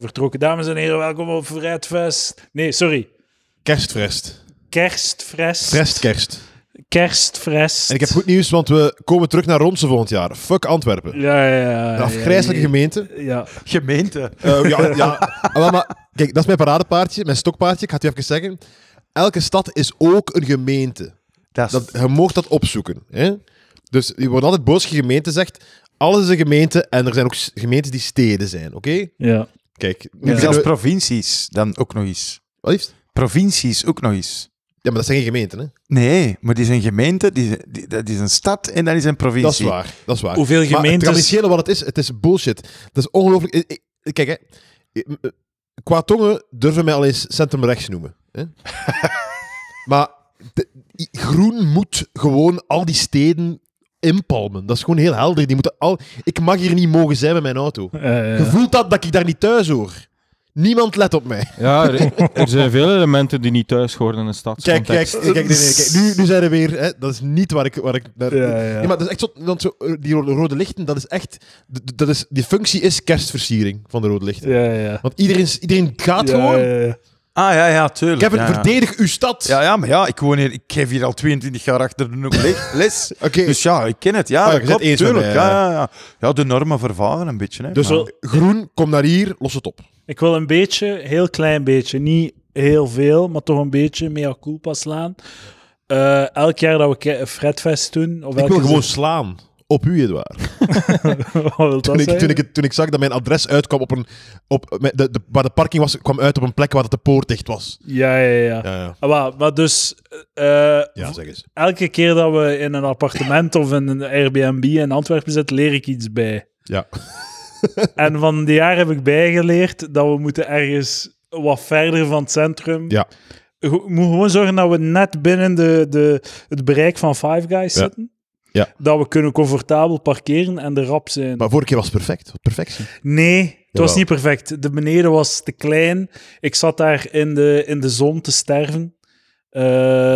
Vertrokken dames en heren, welkom op Vrijtfest. Nee, sorry. Kerstfrest. Kerstfrest. Frest kerst. Kerstfrest. En ik heb goed nieuws, want we komen terug naar Romse volgend jaar. Fuck Antwerpen. Ja, ja, ja. De afgrijzelijke ja, gemeente. Ja. Gemeente. Eh, ja, ja. Ah, maar, kijk, dat is mijn paradepaardje, mijn stokpaardje. Ik ga het je even zeggen. Elke stad is ook een gemeente. Dat is... Dat, je mag dat opzoeken. Hè? Dus je wordt altijd boos als je gemeente zegt. Alles is een gemeente en er zijn ook gemeentes die steden zijn, oké? ja. Kijk, nu zijn Zelfs we- provincies dan ook nog eens. Wat liefst? Provincies ook nog eens. Ja, maar dat zijn geen gemeenten, hè? Nee, maar die is een gemeente, die, die- dat is een stad en dat is een provincie. Dat is waar, dat is waar. Hoeveel Maar het traditionele wat het is, het is bullshit. Dat is ongelooflijk. Kijk, hè. Eh, Qua tongen durven mij al eens centrumrechts noemen. Hè? maar de- groen moet gewoon al die steden inpalmen. Dat is gewoon heel helder. Die moeten al... Ik mag hier niet mogen zijn met mijn auto. Eh, Je voelt dat, dat ik daar niet thuis hoor. Niemand let op mij. Ja, er, er zijn veel elementen die niet thuis horen in een Kijk, kijk, kijk, nee, nee, kijk. Nu, nu zijn we weer... Hè, dat is niet waar ik... Waar ik naar, Ja, ja. Nee, maar dat is echt zo, want zo, eh, die rode, lichten, dat is echt... Dat is, die functie is kerstversiering van de rode lichten. Ja, ja. Want iedereen, iedereen gaat Ja, gewoon... ja, ja. Ah, ja, ja, tuurlijk. Kevin, ja, ja. verdedig uw stad. Ja, ja, maar ja, ik, woon hier, ik geef hier al 22 jaar achter de les. Oké, Dus ja, ik ken het. Ja, Ah, dat bent klopt, eens met tuurlijk. mij, ja, ja, ja. ja, de normen vervagen een beetje. Hè, dus maar- wel, groen, kom naar hier, los het op. Ik wil een beetje, heel klein beetje, niet heel veel, maar toch een beetje mea culpa slaan. Eh, elk jaar dat we Fredfest doen, of Ik wil gewoon slaan. Op u, Edouard. Wat wil dat Toen ik, toen, ik, het- toen ik zag dat mijn adres uitkwam op een... Op, met de, de, waar de parking was, kwam uit op een plek waar dat de poort dicht was. Ja, ja, ja. Ja, ja. Ah, wel, maar dus, eh, ja zeg eens. elke keer dat we in een appartement of in een Airbnb in Antwerpen zitten, leer ik iets bij. Ja. En van die jaar heb ik bijgeleerd dat we moeten ergens wat verder van het centrum. Ja. Je moet gewoon zorgen dat we net binnen de, de, het bereik van Five Guys Ja. zitten. Ja. Dat we kunnen comfortabel parkeren en de rap zijn. Maar vorige keer was het perfect. Perfectie. Nee, het was niet perfect. De beneden was te klein. Ik zat daar in de, in de zon te sterven. Eh,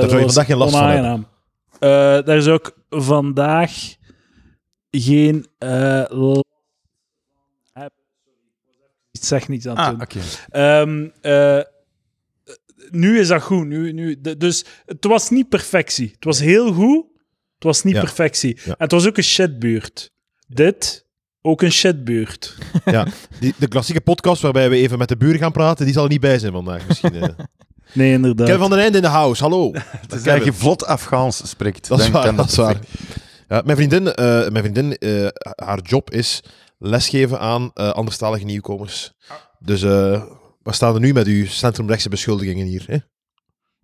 dat zou je vandaag geen last van onaangenaam. Eh, daar is ook vandaag geen uh, Ik zeg niets aan het Ah. Ehm, eh, nu is dat goed. Nu, nu, dus het was niet perfectie. Het was heel goed. Het was niet Ja. perfectie. Ja. En het was ook een shitbuurt. Dit, ook een shitbuurt. Ja. Die, de klassieke podcast waarbij we even met de buren gaan praten, die zal er niet bij zijn vandaag misschien. eh. Nee, inderdaad. Kevin van den Einde in de house, hallo. Het is dat je vlot Afghaans spreekt. Dat is dan waar, dat is waar. Ja, mijn vriendin, eh, mijn vriendin eh, haar job is lesgeven aan eh anderstalige nieuwkomers. Dus eh we staan er nu met uw centrumrechtse beschuldigingen hier. Hè?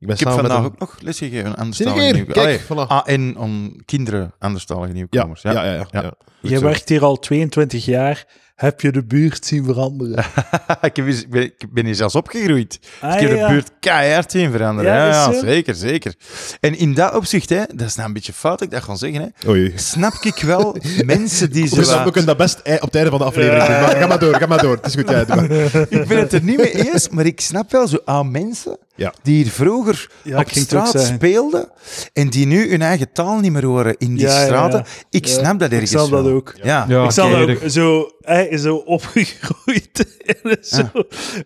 Ik ben Ik heb vandaag met ook nog lesje gegeven aan anderstalige hier? nieuwkomers. Voilà. AN om kinderen anderstalige Ja, nieuwkomers. ja, ja. ja, Ja. ja. Goed Je werkt hier al 22 jaar. Heb je de buurt zien veranderen? ik, heb eens- ik, ben, ik ben hier zelfs opgegroeid. Ah, ik heb ja. de buurt keihard zien veranderen. Ja, Ja, ja, zeker, zeker. En in dat opzicht, hè, dat is nou een beetje fout ik dat ga zeggen, hè, Oei. snap ik wel mensen die We zo... wat- we kunnen dat best op het einde van de aflevering doen. Maar ga maar door, ga maar door. Het is goed, ja. Ik ben het er niet mee eens, maar ik snap wel zo aan mensen Ja. die hier vroeger Ja, op ik straat speelden en die nu hun eigen taal niet meer horen in die Ja, straten. ja. Ik Ja, snap dat Ik ergens snap dat wel. ook. Ja. Ja, ik zal dat keirig. ook zo, hè, zo opgegroeid. zo,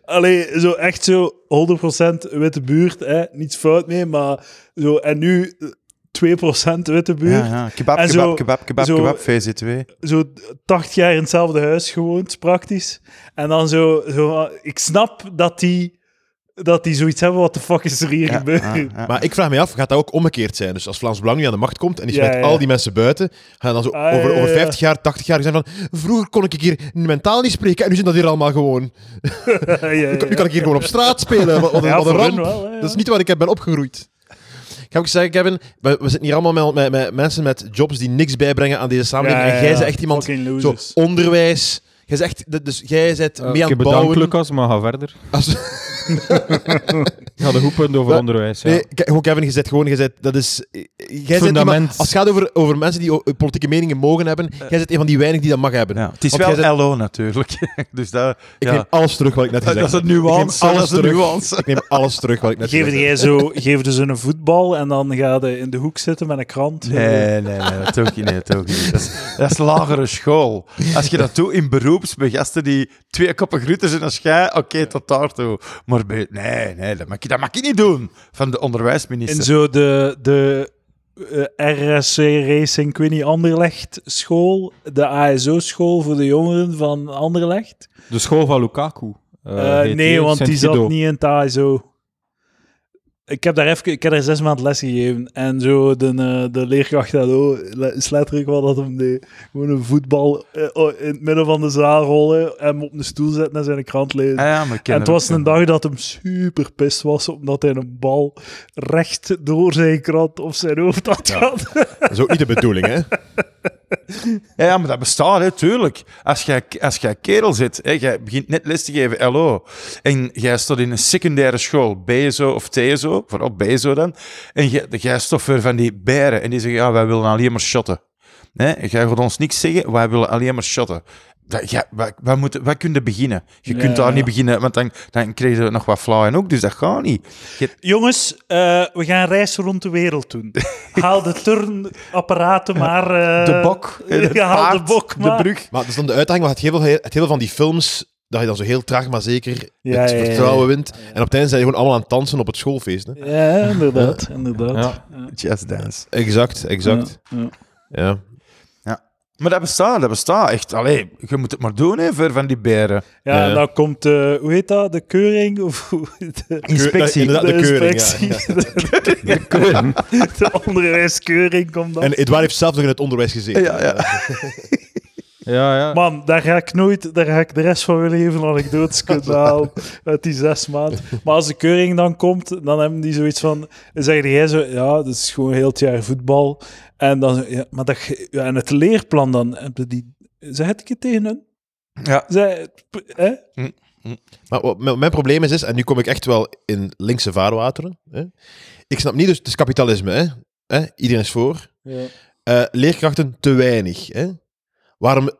Allee, zo echt zo 100% witte buurt. Hè, niets fout mee, maar zo. En nu eh, 2% witte buurt. Ja, ja. Kebab, En kebab, zo- kebab, kebab, zo- kebab, VZ2. Zo 80 jaar in hetzelfde huis gewoond, praktisch. En dan zo, zo ik snap dat die, dat die zoiets hebben. Wat de fuck is er hier Ja, gebeurd? ja, ja. Maar ik vraag me af, gaat dat ook omgekeerd zijn? Dus als Vlaams Belang nu aan de macht komt en die smijt ja. al die mensen buiten, gaan dan zo Ah, over, ja, over ja. 50 jaar, 80 jaar zijn van vroeger kon ik hier mentaal niet spreken en nu zijn dat hier allemaal gewoon. ja, ja, Nu kan, nu kan ik hier gewoon op straat spelen. Wat, wat een, Ja, wat een voor hun ramp. wel, hè, ja. Dat is niet waar ik heb ben opgegroeid. Ik ga ook zeggen, Kevin, we, we zitten hier allemaal met, met, met mensen met jobs die niks bijbrengen aan deze samenleving. Ja, en jij bent echt iemand, zo, onderwijs. Jij bent echt, dus jij bent Uh, mee aan ik het bedankt, bouwen. Lucas, maar ga verder. Als, Ja, de hoepunt over Maar- onderwijs. Ja. Nee, kijk, Kevin, je zegt gewoon, je zegt, dat is... Jij Fundament. iemand- als het gaat over, over mensen die o- politieke meningen mogen hebben, jij zit een van die weinigen die dat mag hebben. Ja, het is Want wel LO natuurlijk. dus dat, Ik ja. neem alles terug wat ik net gezegd heb. nuance. alles Dat is een terug. nuance. Ik neem alles terug wat ik net Geef gezegd heb. jij zo, geef dus een voetbal en dan ga je in de hoek zitten met een krant. Nee, nee, nee, dat ik niet. Dat, ik niet. Dat, is, dat is lagere school. Als je dat doet in beroeps, bij gasten die twee koppen groeten zijn als jij, oké, tot daartoe. Maar bij, nee, nee, dat mag, je, dat mag je niet doen van de onderwijsminister. In zo de, de eh, RSC Racing, ik weet niet, Anderlecht school, de ASO-school voor de jongeren van Anderlecht. De school van Lukaku. eh, Eh, nee, want die zat niet in het ASO. Ik heb daar even, ik heb daar zes maanden les gegeven. En zo de, eh, de leerkracht le- is letterlijk wat dat hem deed. Gewoon een voetbal eh, oh, in het midden van de zaal rollen, hem op een stoel zetten en zijn krant lezen. Ah ja, maar En het was een ja. dag dat hem super pist was, omdat hij een bal recht door zijn krant op zijn hoofd had gehad. Dat is ook niet de bedoeling, hè? Ja, maar dat bestaat, hè, tuurlijk. Als jij, als jij kerel zit, hè, jij begint net les te geven, LO, en jij staat in een secundaire school, BSO of TSO, vooral BSO dan, en jij, jij van die beren, en die zeggen, ja, wij willen alleen maar shotten. Nee, jij gaat ons niks zeggen, wij willen alleen maar shotten. Dat, ja, wij, wij, moeten, wij kunnen beginnen. Je Ja, kunt daar ja. niet beginnen, want dan, dan krijg je nog wat flauw en ook, dus dat gaat niet. Je- Jongens, eh, we gaan reizen rond de wereld doen. Haal de turnapparaten maar... eh, de bok, eh, het ja, haal paard, de bok maar. de brug. Maar dat is dan de uitdaging, want het heel, veel, het heel van die films, dat je dan zo heel traag, maar zeker Ja, het vertrouwen ja. wint. En op het einde zijn je gewoon allemaal aan het dansen op het schoolfeest. Hè? Ja, inderdaad. inderdaad. Ja. Ja. Just dance. Exact, exact. Ja, ja. Ja. Maar dat bestaat, dat bestaat echt. Allee, je moet het maar doen, hè, voor van die beren. Ja, en dan komt, eh, hoe heet dat, de keuring? Of hoe de, Inspectie. Inderdaad, de keuring, ja, inspectie. De, de onderwijskeuring komt dan. En Edouard heeft zelf nog in het onderwijs gezeten. Ja, ja. Ja, ja. Man, daar ga ik nooit, daar ga ik de rest van mijn leven anekdotes kunnen halen uit die zes maanden. Maar als de keuring dan komt, dan hebben die zoiets van, dan zeg jij zo, ja, dat is gewoon heel het jaar voetbal. En dan, ja, maar dat, ja, en het leerplan dan, je die, zeg ik het tegen hun? Ja. Zeg, hè? Maar wat mijn, mijn probleem is, is, en nu kom ik echt wel in linkse vaarwateren. Hè? Ik snap niet, dus het is kapitalisme. Hè? Hè? Iedereen is voor. Ja. Eh, leerkrachten te weinig. Hè? Waarom,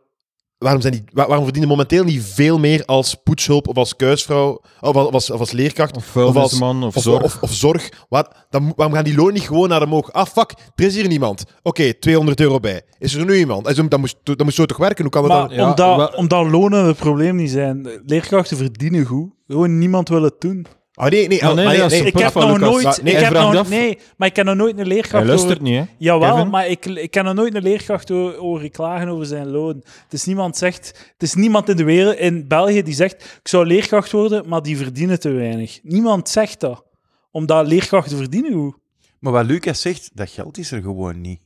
waarom, zijn die, waar- waarom verdienen momenteel niet veel meer als poetshulp of als kuisvrouw of als, of als, of als leerkracht Of vuilnisman of, of zorg. Of, of zorg. Waar, dan, moet- waarom gaan die lonen niet gewoon naar omhoog? Ah, fuck, er is hier niemand. Oké, 200 euro bij. Is er nu iemand? Dat moest, dat moest zo toch werken? Hoe kan dat Maar dan? Ja, omdat, omdat lonen het probleem niet zijn. Leerkrachten verdienen goed. Gewoon niemand wil het doen. Ah, nee, nee. Ah, ah, nee, nee, Ik heb nog Lucas. nooit... Maar nee, ik hij heb vraagt nog, af- nee, maar ik ken nog nooit een Hij leerkracht luistert over... niet, hè? Jawel, Kevin? maar ik, ik ken nog nooit een leerkracht horen, klagen over zijn loon. Het is niemand zegt... Het is niemand in de wereld, in België, die zegt... Ik zou leerkracht worden, maar die verdienen te weinig. Niemand zegt dat. Omdat leerkrachten verdienen goed. Maar wat Lucas zegt, dat geld is er gewoon niet.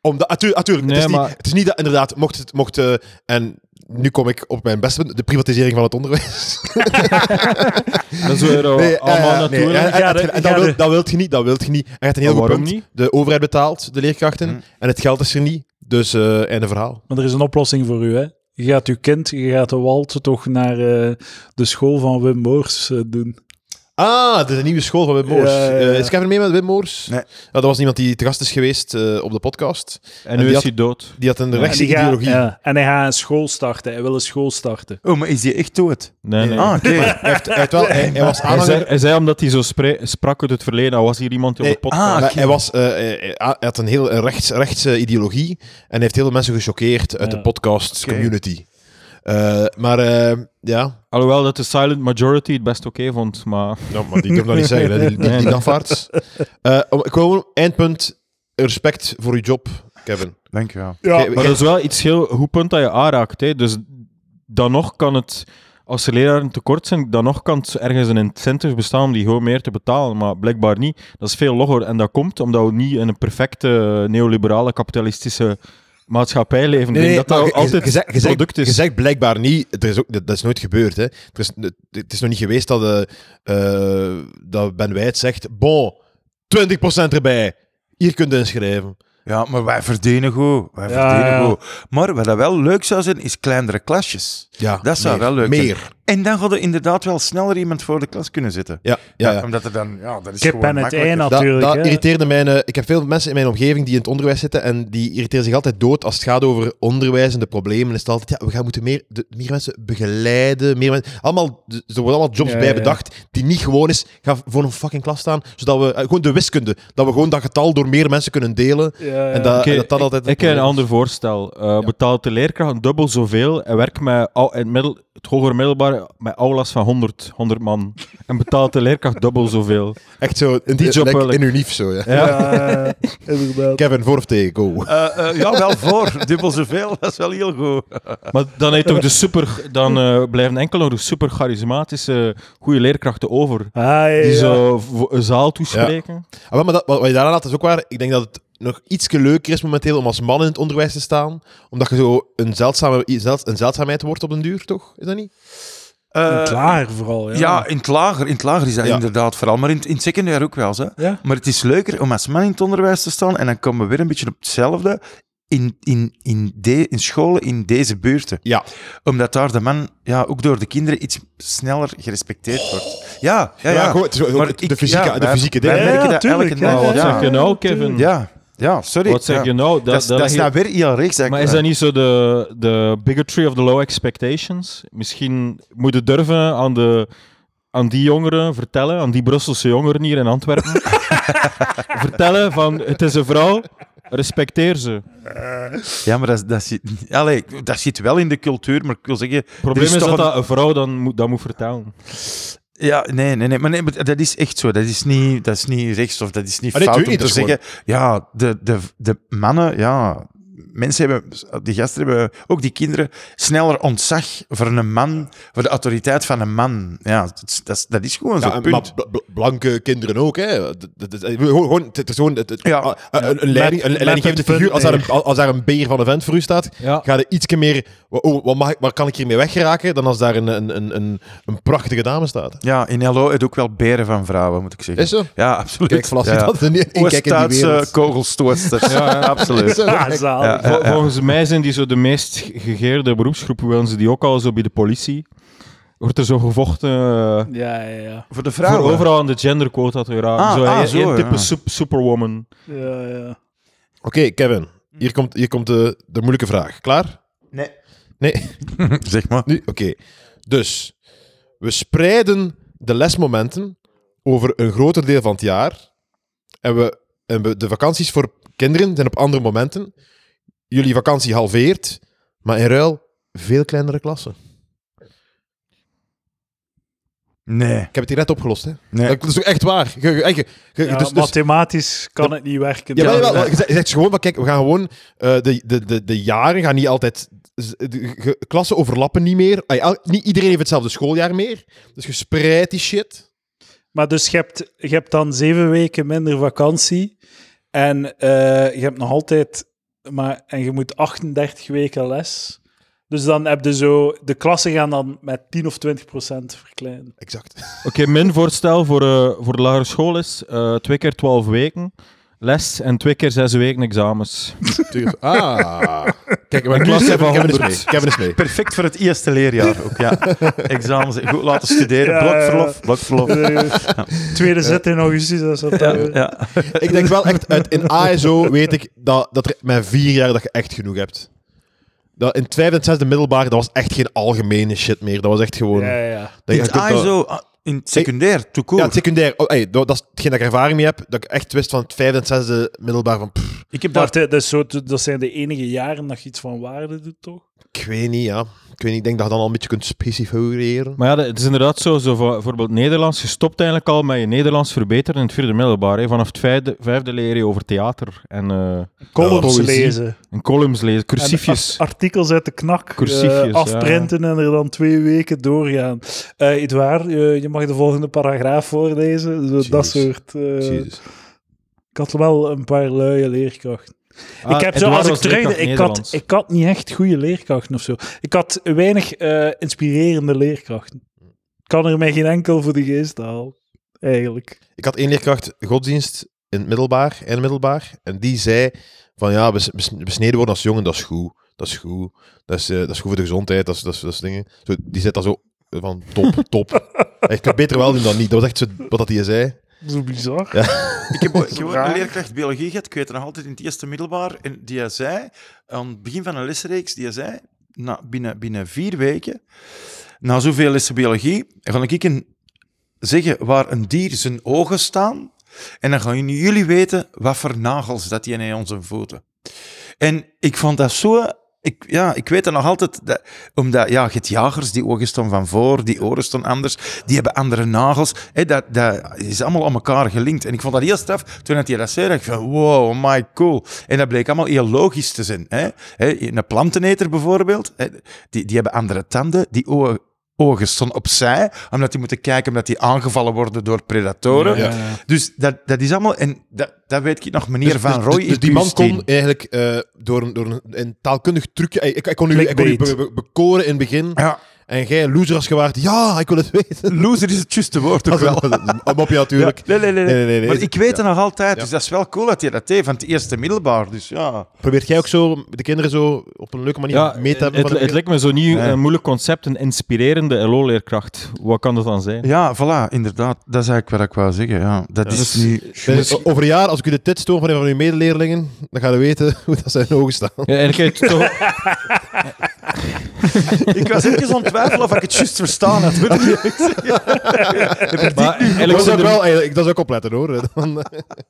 Omdat, natuurlijk, Nee, het, is niet, maar- het is niet dat inderdaad, mocht het, mocht, eh, en nu kom ik op mijn beste punt, de privatisering van het onderwijs. Dat is weer eh, Nee, eh, allemaal nee, natuurlijk. en- en- Ga en- de- en ga dat, wil, dat wilt je niet, dat wilt je niet. En je hebt een heel goed punt. niet? De overheid betaalt de leerkrachten Mm. en het geld is er niet. Dus eh einde verhaal. Maar er is een oplossing voor u, hè. Je gaat uw kind, je gaat de walsen toch naar eh, de school van Wim Moors eh, doen. Ah, het is een nieuwe school van Wim Moors. Ja, ja, ja. Eh, is Kevin mee met Wim Moors? Nee. Ja, dat was iemand die te gast is geweest eh, op de podcast. En en nu is had- hij dood. Die had een En, rechtse gaat- ideologie. ja, en hij gaat een school starten. Hij wil een school starten. Oh, maar is die echt dood? Nee, nee. Ah, oké. Hij, heeft, hij, heeft wel, hij, hij was Hij aanhanger... zei, hij zei omdat hij zo sprak uit het verleden. al was hier iemand die op de podcast... ah, Maar oké. hij, was, eh, hij, hij had een heel rechts, rechtse ideologie en heeft heel veel mensen gechoqueerd uit Ja. de podcast community. Eh, maar eh, ja, Alhoewel dat de silent majority het best oké vond, maar... nou, maar die durf dat niet zeggen, hè, die, die, die. Eh, gewoon eindpunt respect voor je job, Kevin. Dank je wel. Ja, Maar dat is wel iets heel goed punt dat je aanraakt. Hè. Dus dan nog kan het, als er leraren tekort zijn, dan nog kan het ergens een incentive bestaan om die gewoon meer te betalen. Maar blijkbaar niet. Dat is veel logger. En dat komt omdat we niet in een perfecte neoliberale kapitalistische maatschappij leven. Ik denk dat dat altijd het zegt- product is. je zegt blijkbaar niet, er is ook, dat is nooit gebeurd. Hè. Er is, het is nog niet geweest dat, eh, eh, dat Ben Wijt zegt, bon, 20% erbij, hier kunt je inschrijven. Ja, maar wij verdienen goed. Wij Ja, verdienen ja. goed. Maar wat dat wel leuk zou zijn, is kleinere klasjes. Ja, Dat zou meer, wel leuk meer. zijn. En dan hadden inderdaad wel sneller iemand voor de klas kunnen zitten. Ja, ja, ja. Omdat er dan, ja, dat is Kip gewoon en het ei makkelijker. Dat, natuurlijk. dat irriteerde mij. eh, ik heb veel mensen in mijn omgeving die in het onderwijs zitten en die irriteren zich altijd dood als het gaat over onderwijs en de problemen. Is het altijd, ja, we gaan moeten meer, de, meer mensen begeleiden. Meer mensen, allemaal, er worden allemaal jobs Ja, bij ja. bedacht die niet gewoon is, ga voor een fucking klas staan, zodat we, eh, gewoon de wiskunde, dat we gewoon dat getal door meer mensen kunnen delen. Ja, ja. En dat, en dat, dat altijd... Ik heb een ander voorstel. Eh Betaalt de leerkracht dubbel zoveel en werkt met au- in het, middel, het hoger middelbaar met aulas van 100, 100 man. En betaalt de leerkracht dubbel zoveel. Echt zo, in, Die job like in uw nief zo, ja. Ja, ja, inderdaad. Kevin, voor of tegen, go. Eh, eh, ja, wel voor. Dubbel zoveel. Dat is wel heel goed. Maar dan, heb je toch de super, dan eh, blijven enkel nog de super charismatische goede leerkrachten over. Ah, ja, Die ja. zo een zaal toespreken. Ah, maar dat, wat, wat je daaraan had, is ook waar. Ik denk dat het nog iets leuker is momenteel om als man in het onderwijs te staan. Omdat je zo een, zeldzame, zeld- een zeldzaamheid wordt op den duur, toch? Is dat niet? Eh, Klaar vooral, ja. ja, in het lager, in het lager is dat Ja. inderdaad vooral. Maar in, het- in het secundair ook wel. Hè. Ja. Maar het is leuker om als man in het onderwijs te staan. En dan komen we weer een beetje op hetzelfde. In, in, in, de, in scholen in deze buurten. Ja. Omdat daar de man ja, ook door de kinderen iets sneller gerespecteerd wordt. Ja, ja, ja. is ook Maar de ik- fysieke, ja, de fysieke dingen. Ja, merken dat elke ja, dag. Ja. zeg je nou, Kevin? Ja, ja, sorry. Wat zeg Ja. je nou? Dat, Dat, is- nou weer heel rechts. Maar is dat niet zo de, de bigotry of the low expectations? Misschien moet je durven aan, de, aan die jongeren vertellen, aan die Brusselse jongeren hier in Antwerpen, vertellen van het is een vrouw, respecteer ze. Ja, maar dat, dat, zit, allee, dat zit wel in de cultuur, maar ik wil zeggen... Het probleem is dat een- dat een vrouw dan moet, dat moet vertellen. Ja, nee, nee, nee, maar, nee, maar dat is echt zo. Dat is niet, dat is niet rechts of dat is niet Ah, nee, fout om te zeggen. Ja, de, de, de mannen, ja... Mensen hebben, die gasten hebben, ook die kinderen, sneller ontzag voor een man, voor de autoriteit van een man. Ja, dat is, dat is, dat is gewoon Ja, zo'n en- punt. maar bl- bl- blanke kinderen ook, hè. Gewoon, het is gewoon het- het- Ja. ah, een, een, leiding, een, leidinggevende het figuur. Als daar, een, als daar een beer van een vent voor u staat, Ja. ga je ietsje meer... Oh, wat mag ik, waar kan ik hiermee weggeraken? Dan als daar een, een, een, een, een prachtige dame staat. Ja, in LO het ook wel beren van vrouwen, moet ik zeggen. Is zo? Ja, absoluut. Kijk, Vlas, ja. dat een inkijk in die Oost-Duitse wereld. kogelstootsters. Ja, ja. absoluut. Zo? Ja. Vol- volgens mij zijn die zo de meest gegeerde beroepsgroep, willen ze die ook al zo bij de politie. Wordt er zo gevochten eh, Ja, ja, ja. Voor de vrouwen. voor overal aan de genderquota te geraken. Ah, zo, ah, zo, één type ja. sup- superwoman. ja, ja. Oké, Kevin. Hier komt, hier komt de, de moeilijke vraag. Klaar? Nee. Nee? zeg maar. Nu? Oké. Dus, we spreiden de lesmomenten over een groter deel van het jaar. En, we, en we, de vakanties voor kinderen zijn op andere momenten. Jullie vakantie halveert, maar in ruil veel kleinere klassen. Nee. Ik heb het hier net opgelost, hè. nee. Dat is ook echt waar. Je- je- je- je- Ja, dus, dus, mathematisch kan het niet werken. ja, maar, Ja, je zegt- gewoon, maar kijk, we gaan gewoon... eh, de, de, de, de jaren gaan niet altijd... De klassen overlappen niet meer. Niet iedereen heeft hetzelfde schooljaar meer. Dus je spreidt die shit. Maar dus je hebt, je hebt dan zeven weken minder vakantie. En eh, je hebt nog altijd... Maar, en je moet 38 weken les. Dus dan heb je zo... De klassen gaan dan met 10 of 20 procent verkleinen. Exact. Oké, mijn voorstel voor, eh, voor de lagere school is eh, twee keer twaalf weken les en twee keer zes weken examens. Ah. Kijk, mijn klas Kevin is 100. mee. Kevin is mee. Perfect voor het eerste leerjaar ook, ja. Examens, goed laten studeren, Ja, blokverlof, blokverlof. Tweede zet in augustus. Dat is wat Ja, dat- ja. Ik denk wel echt, uit, in ASO weet ik dat, dat er met vier jaar dat je echt genoeg hebt. Dat in het vijfde en zesde middelbaar, dat was echt geen algemene shit meer. Dat was echt gewoon... Ja, ja. dat je ASO, in het secundair, tout Ja, het secundair. Oh, hey, dat, dat is hetgeen dat ik ervaring mee heb. Dat ik echt wist van het vijfde en zesde middelbaar van... pff, ik heb daar... Dat, is dat zijn de enige jaren dat je iets van waarde doet, toch? ik weet niet, ja. Ik weet niet, ik denk dat je dan al een beetje kunt specifieren. Maar ja, het is inderdaad zo, zo voor- bijvoorbeeld Nederlands. Je stopt eigenlijk al met je Nederlands verbeteren in het vierde middelbaar. Hè. Vanaf het vijfde, vijfde leer je over theater en, eh Columns lezen. en columns lezen, En cursiefjes. ar- artikels uit de knak. eh, Cursiefjes, afprinten en er dan twee weken doorgaan. Eh Edouard, je, je mag de volgende paragraaf voorlezen. Zo, dat soort... eh, Jezus. Ik had wel een paar luie leerkrachten. Ah, ik heb zo, als ik leerkracht Ik had, ik had niet echt goede leerkrachten of zo. Ik had weinig eh, inspirerende leerkrachten. Ik kan er mij geen enkel voor de geest halen. Eigenlijk. Ik had één leerkracht godsdienst in het middelbaar, in het middelbaar. En die zei van ja, bes- bes- besneden worden als jongen, dat is goed. Dat is goed. Dat is, eh, dat is goed voor de gezondheid. Dat is, dat is, dat is dingen. Zo, die zit dat zo van top, top. Ik beter wel doen dan niet. Dat was echt zo, wat dat hij zei. Zo bizar. Ik heb, ik heb ook een leerkracht biologie gehad, ik weet het nog altijd in het eerste middelbaar, en die zei, aan het begin van een lesreeks, die zei, na, binnen, binnen vier weken, na zoveel lessen biologie, ga ik een, zeggen waar een dier zijn ogen staan, en dan gaan jullie weten wat voor nagels dat die in onze voeten. En ik vond dat zo... Ik, ja, ik weet het nog altijd, dat, omdat ja, je hebt jagers, die ogen staan van voor, die oren staan anders, die hebben andere nagels. Dat, dat is allemaal aan elkaar gelinkt. En ik vond dat heel straf. Toen had hij dat zei, dacht ik van, wow, my cool. En dat bleek allemaal heel logisch te zijn. Hè. Hè, een planteneter bijvoorbeeld, die, die hebben andere tanden, die ogen, ogen staan opzij, omdat die moeten kijken omdat die aangevallen worden door predatoren. Ja, ja. Dus dat, dat is allemaal, en dat, dat weet ik nog, meneer Dus- Van Rooij dus, dus die man Q10. kon eigenlijk eh, door, een, door een, een taalkundig trucje... Ik, ik kon u, ik kon u Clickbait. be- be- bekoren in het begin. Ja, En jij, loser als gewaard, ja, ik wil het weten. loser is het juiste woord ook wel. Een mopje natuurlijk. Ja, nee, nee, nee, nee. Nee, nee, nee, Maar ik weet het nog altijd, Ja. dus dat is wel cool dat je dat deed van het eerste middelbaar. Dus ja. Probeert jij ook zo de kinderen zo op een leuke manier Ja, mee te hebben? het, het lijkt me zo niet Ja. een moeilijk concept, een inspirerende LO-leerkracht. Wat kan dat dan zijn? Ja, voilà, inderdaad. Dat is eigenlijk wat ik wou zeggen. Ja. Dat is Dus- niet... Dus over een jaar, als ik u de tit stoor van een van uw medeleerlingen, dan gaan we weten hoe dat zijn ogen staan. Ja, je toch... Ik was even aan het twijfelen of ik het juist verstaan had. moet ik. Maar Dat is zijn ook wel, eigenlijk, dat is ook opletten hoor. Dan,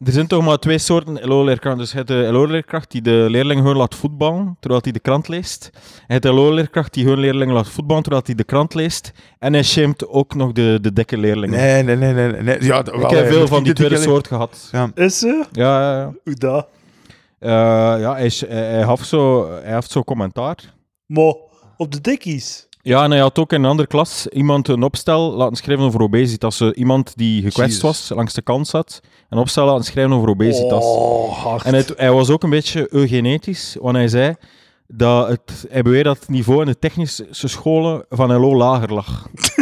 er zijn toch maar twee soorten LO-leerkrachten. Dus je hebt de LO-leerkracht die de leerling gewoon laat voetballen, terwijl hij de krant leest. En je hebt de LO-leerkracht die gewoon leerling laat voetballen, terwijl hij de krant leest. En hij shamed ook nog de, de dikke leerlingen. Nee, nee, nee. nee, nee. Ja, Ik heb hè. veel van die tweede soort gehad. Ja. Is ze? Ja, ja, ja. Hoe dat? Eh, ja hij, hij, hij heeft zo, hij heeft zo commentaar. Maar op de dikkies. Ja, en hij had ook in een andere klas iemand een opstel laten schrijven over obesitas. Iemand die gekwetst was, langs de kant zat, een opstel laten schrijven over obesitas. Oh. En het, hij was ook een beetje eugenetisch, want hij zei dat het, hij beweerde dat het niveau in de technische scholen van LO lager lag.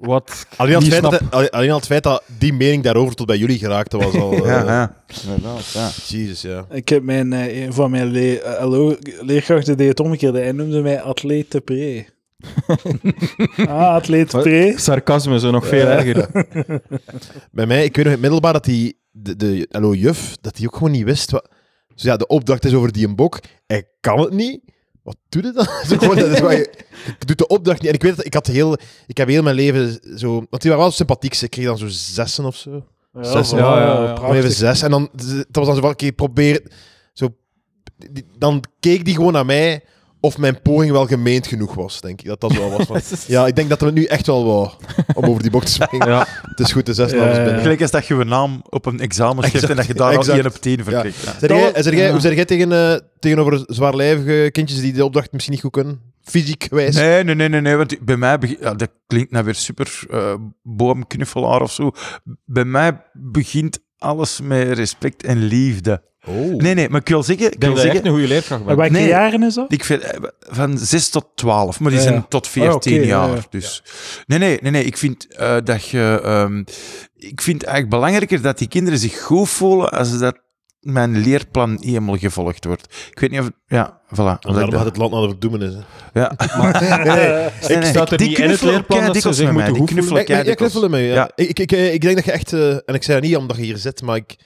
Wat alleen, al het feit dat, alleen- alleen al het feit dat die mening daarover tot bij jullie geraakte was al... eh, Ja, ja. Inderdaad, ja. Jezus, ja. Ik heb mijn, eh, een van mijn le eh, leerkrachten deed het omgekeerde. Hij noemde mij atleet te pre. ah, atleet pre. Sarcasme is nog veel erger. Bij mij, ik weet nog in het middelbaar dat die, de, de LO-juf, dat die ook gewoon niet wist wat... Dus ja, de opdracht is over die een bok. Hij kan het niet. Wat doet het dan? Zo gewoon, dat is je, je doet de opdracht niet. En ik weet dat ik had heel... Ik heb heel mijn leven zo... Want die waren wel sympathiek. Ze kreeg dan zo zessen of zo. Zes, ja, ja, ja. Even zes. En dan, dat was dan zo van, oké, probeer... Zo, die- dan keek die gewoon naar mij of mijn poging wel gemeend genoeg was, denk ik. Dat dat zo was. Van, ja, ik denk dat we het nu echt wel wou, om over die bocht te springen. Ja. Het is goed, de zes Ja, namen ja, ja. binnen. Gelijk als dat je een naam op een examen schrijft en dat je daar al Exact. 1 op 10 voor Ja. krijgt. Ja. Zeg jij, Dat- zeg jij, ja. Hoe zeg jij tegen, eh, tegenover zwaarlijvige kindjes die de opdracht misschien niet goed kunnen? Fysiek gewijs? Nee, nee, nee, nee, nee, want bij mij, ja, dat klinkt nou weer super eh, boomknuffelaar of zo. Bij mij begint alles met respect en liefde. Oh. Nee, nee, maar ik wil zeggen, ik Ik denk wil dat je echt zeggen een goede leerkracht En bent. welke Nee. jaren is dat? ik vind eh, van 6 tot 12, maar die Ja, zijn ja. tot 14 Oh, ja, jaar. ja. Dus nee, nee, nee, nee, ik vind eh, dat je, ehm, ik vind eigenlijk belangrijker dat die kinderen zich goed voelen als dat mijn leerplan niet helemaal gevolgd wordt. Ik weet niet of, ja, voilà. Ik daarom dat- gaat het land naar de verdoemen is. hè. ja. Nee, nee. Nee, nee, staat er die niet in het knuffelen leerplan dat ze zich moeten hoeven? knuffelen Ik, ik, ik knuffel. Ja. Ik, ik, ik, ik denk dat je echt... eh, en ik zei dat niet omdat je hier zit, maar ik,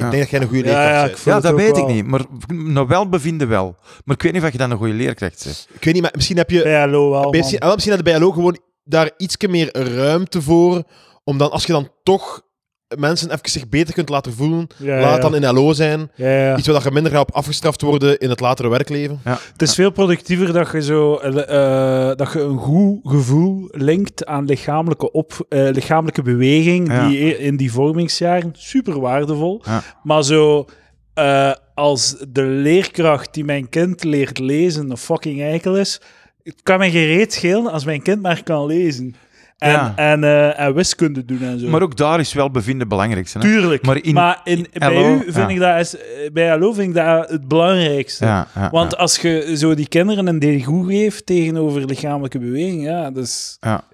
ik Ja. denk dat jij een goede Ja, leerkracht ja, bent. Ja, dat weet wel. ik niet. Maar nou wel bevinden wel. Maar ik weet niet of je dan een goede leerkracht bent. Ik weet niet, maar misschien heb je... Bij LO wel, Misschien, man. misschien had de BLO gewoon daar iets meer ruimte voor, om dan, als je dan toch mensen even zich beter kunt laten voelen, Ja, laat ja. dan in LO zijn. Ja, ja. Iets waar je minder gaat op afgestraft worden in het latere werkleven. Het is veel productiever dat je, zo, eh, eh, dat je een goed gevoel linkt aan lichamelijke, op, eh, lichamelijke beweging Ja. die in die vormingsjaren super waardevol. Ja. Maar zo eh, als de leerkracht die mijn kind leert lezen een fucking eikel is, het kan mij gereed schelen als mijn kind maar kan lezen. En, en, eh, en, wiskunde doen en zo. Maar ook daar is wel bevinden belangrijk. Hè? Tuurlijk. Maar, in, maar in, bij u vind ik dat is, bij LO vind ik dat het belangrijkste. Want als je zo die kinderen een degoe geeft tegenover lichamelijke beweging, ja, dus... Ja,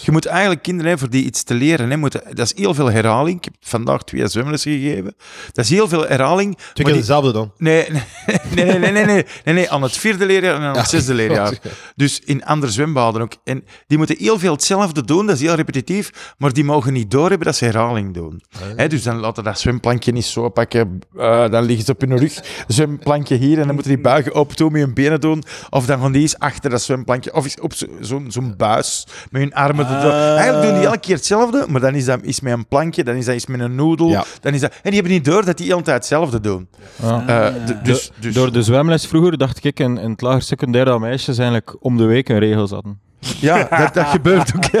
Je moet eigenlijk kinderen, voor die iets te leren, hè, moeten, dat is heel veel herhaling. Ik heb vandaag twee zwemles gegeven. Dat is heel veel herhaling. Twee keer dezelfde dan? Nee nee nee, nee nee nee, nee, Aan het vierde leerjaar en aan het zesde leerjaar. Dus in andere zwembaden ook. En die moeten heel veel hetzelfde doen, dat is heel repetitief, maar die mogen niet doorhebben dat ze herhaling doen. Hè, dus dan laten dat zwemplankje niet zo pakken, eh, dan liggen ze op hun rug, zwemplankje hier, en dan moeten die buigen open doen met hun benen doen, of dan gaan die eens achter dat zwemplankje, of op zo- zo'n zo'n buis met hun armen. Ah. Eigenlijk doen die elke keer hetzelfde, maar dan is dat iets met een plankje, dan is dat iets met een noedel, Ja. dan is dat... En die hebben niet door dat die de hele tijd hetzelfde doen. Ja. Eh, dus, dus, Door de zwemles vroeger dacht ik in, in het lager secundair dat meisjes eigenlijk om de week een regel hadden. Ja, dat, dat gebeurt ook.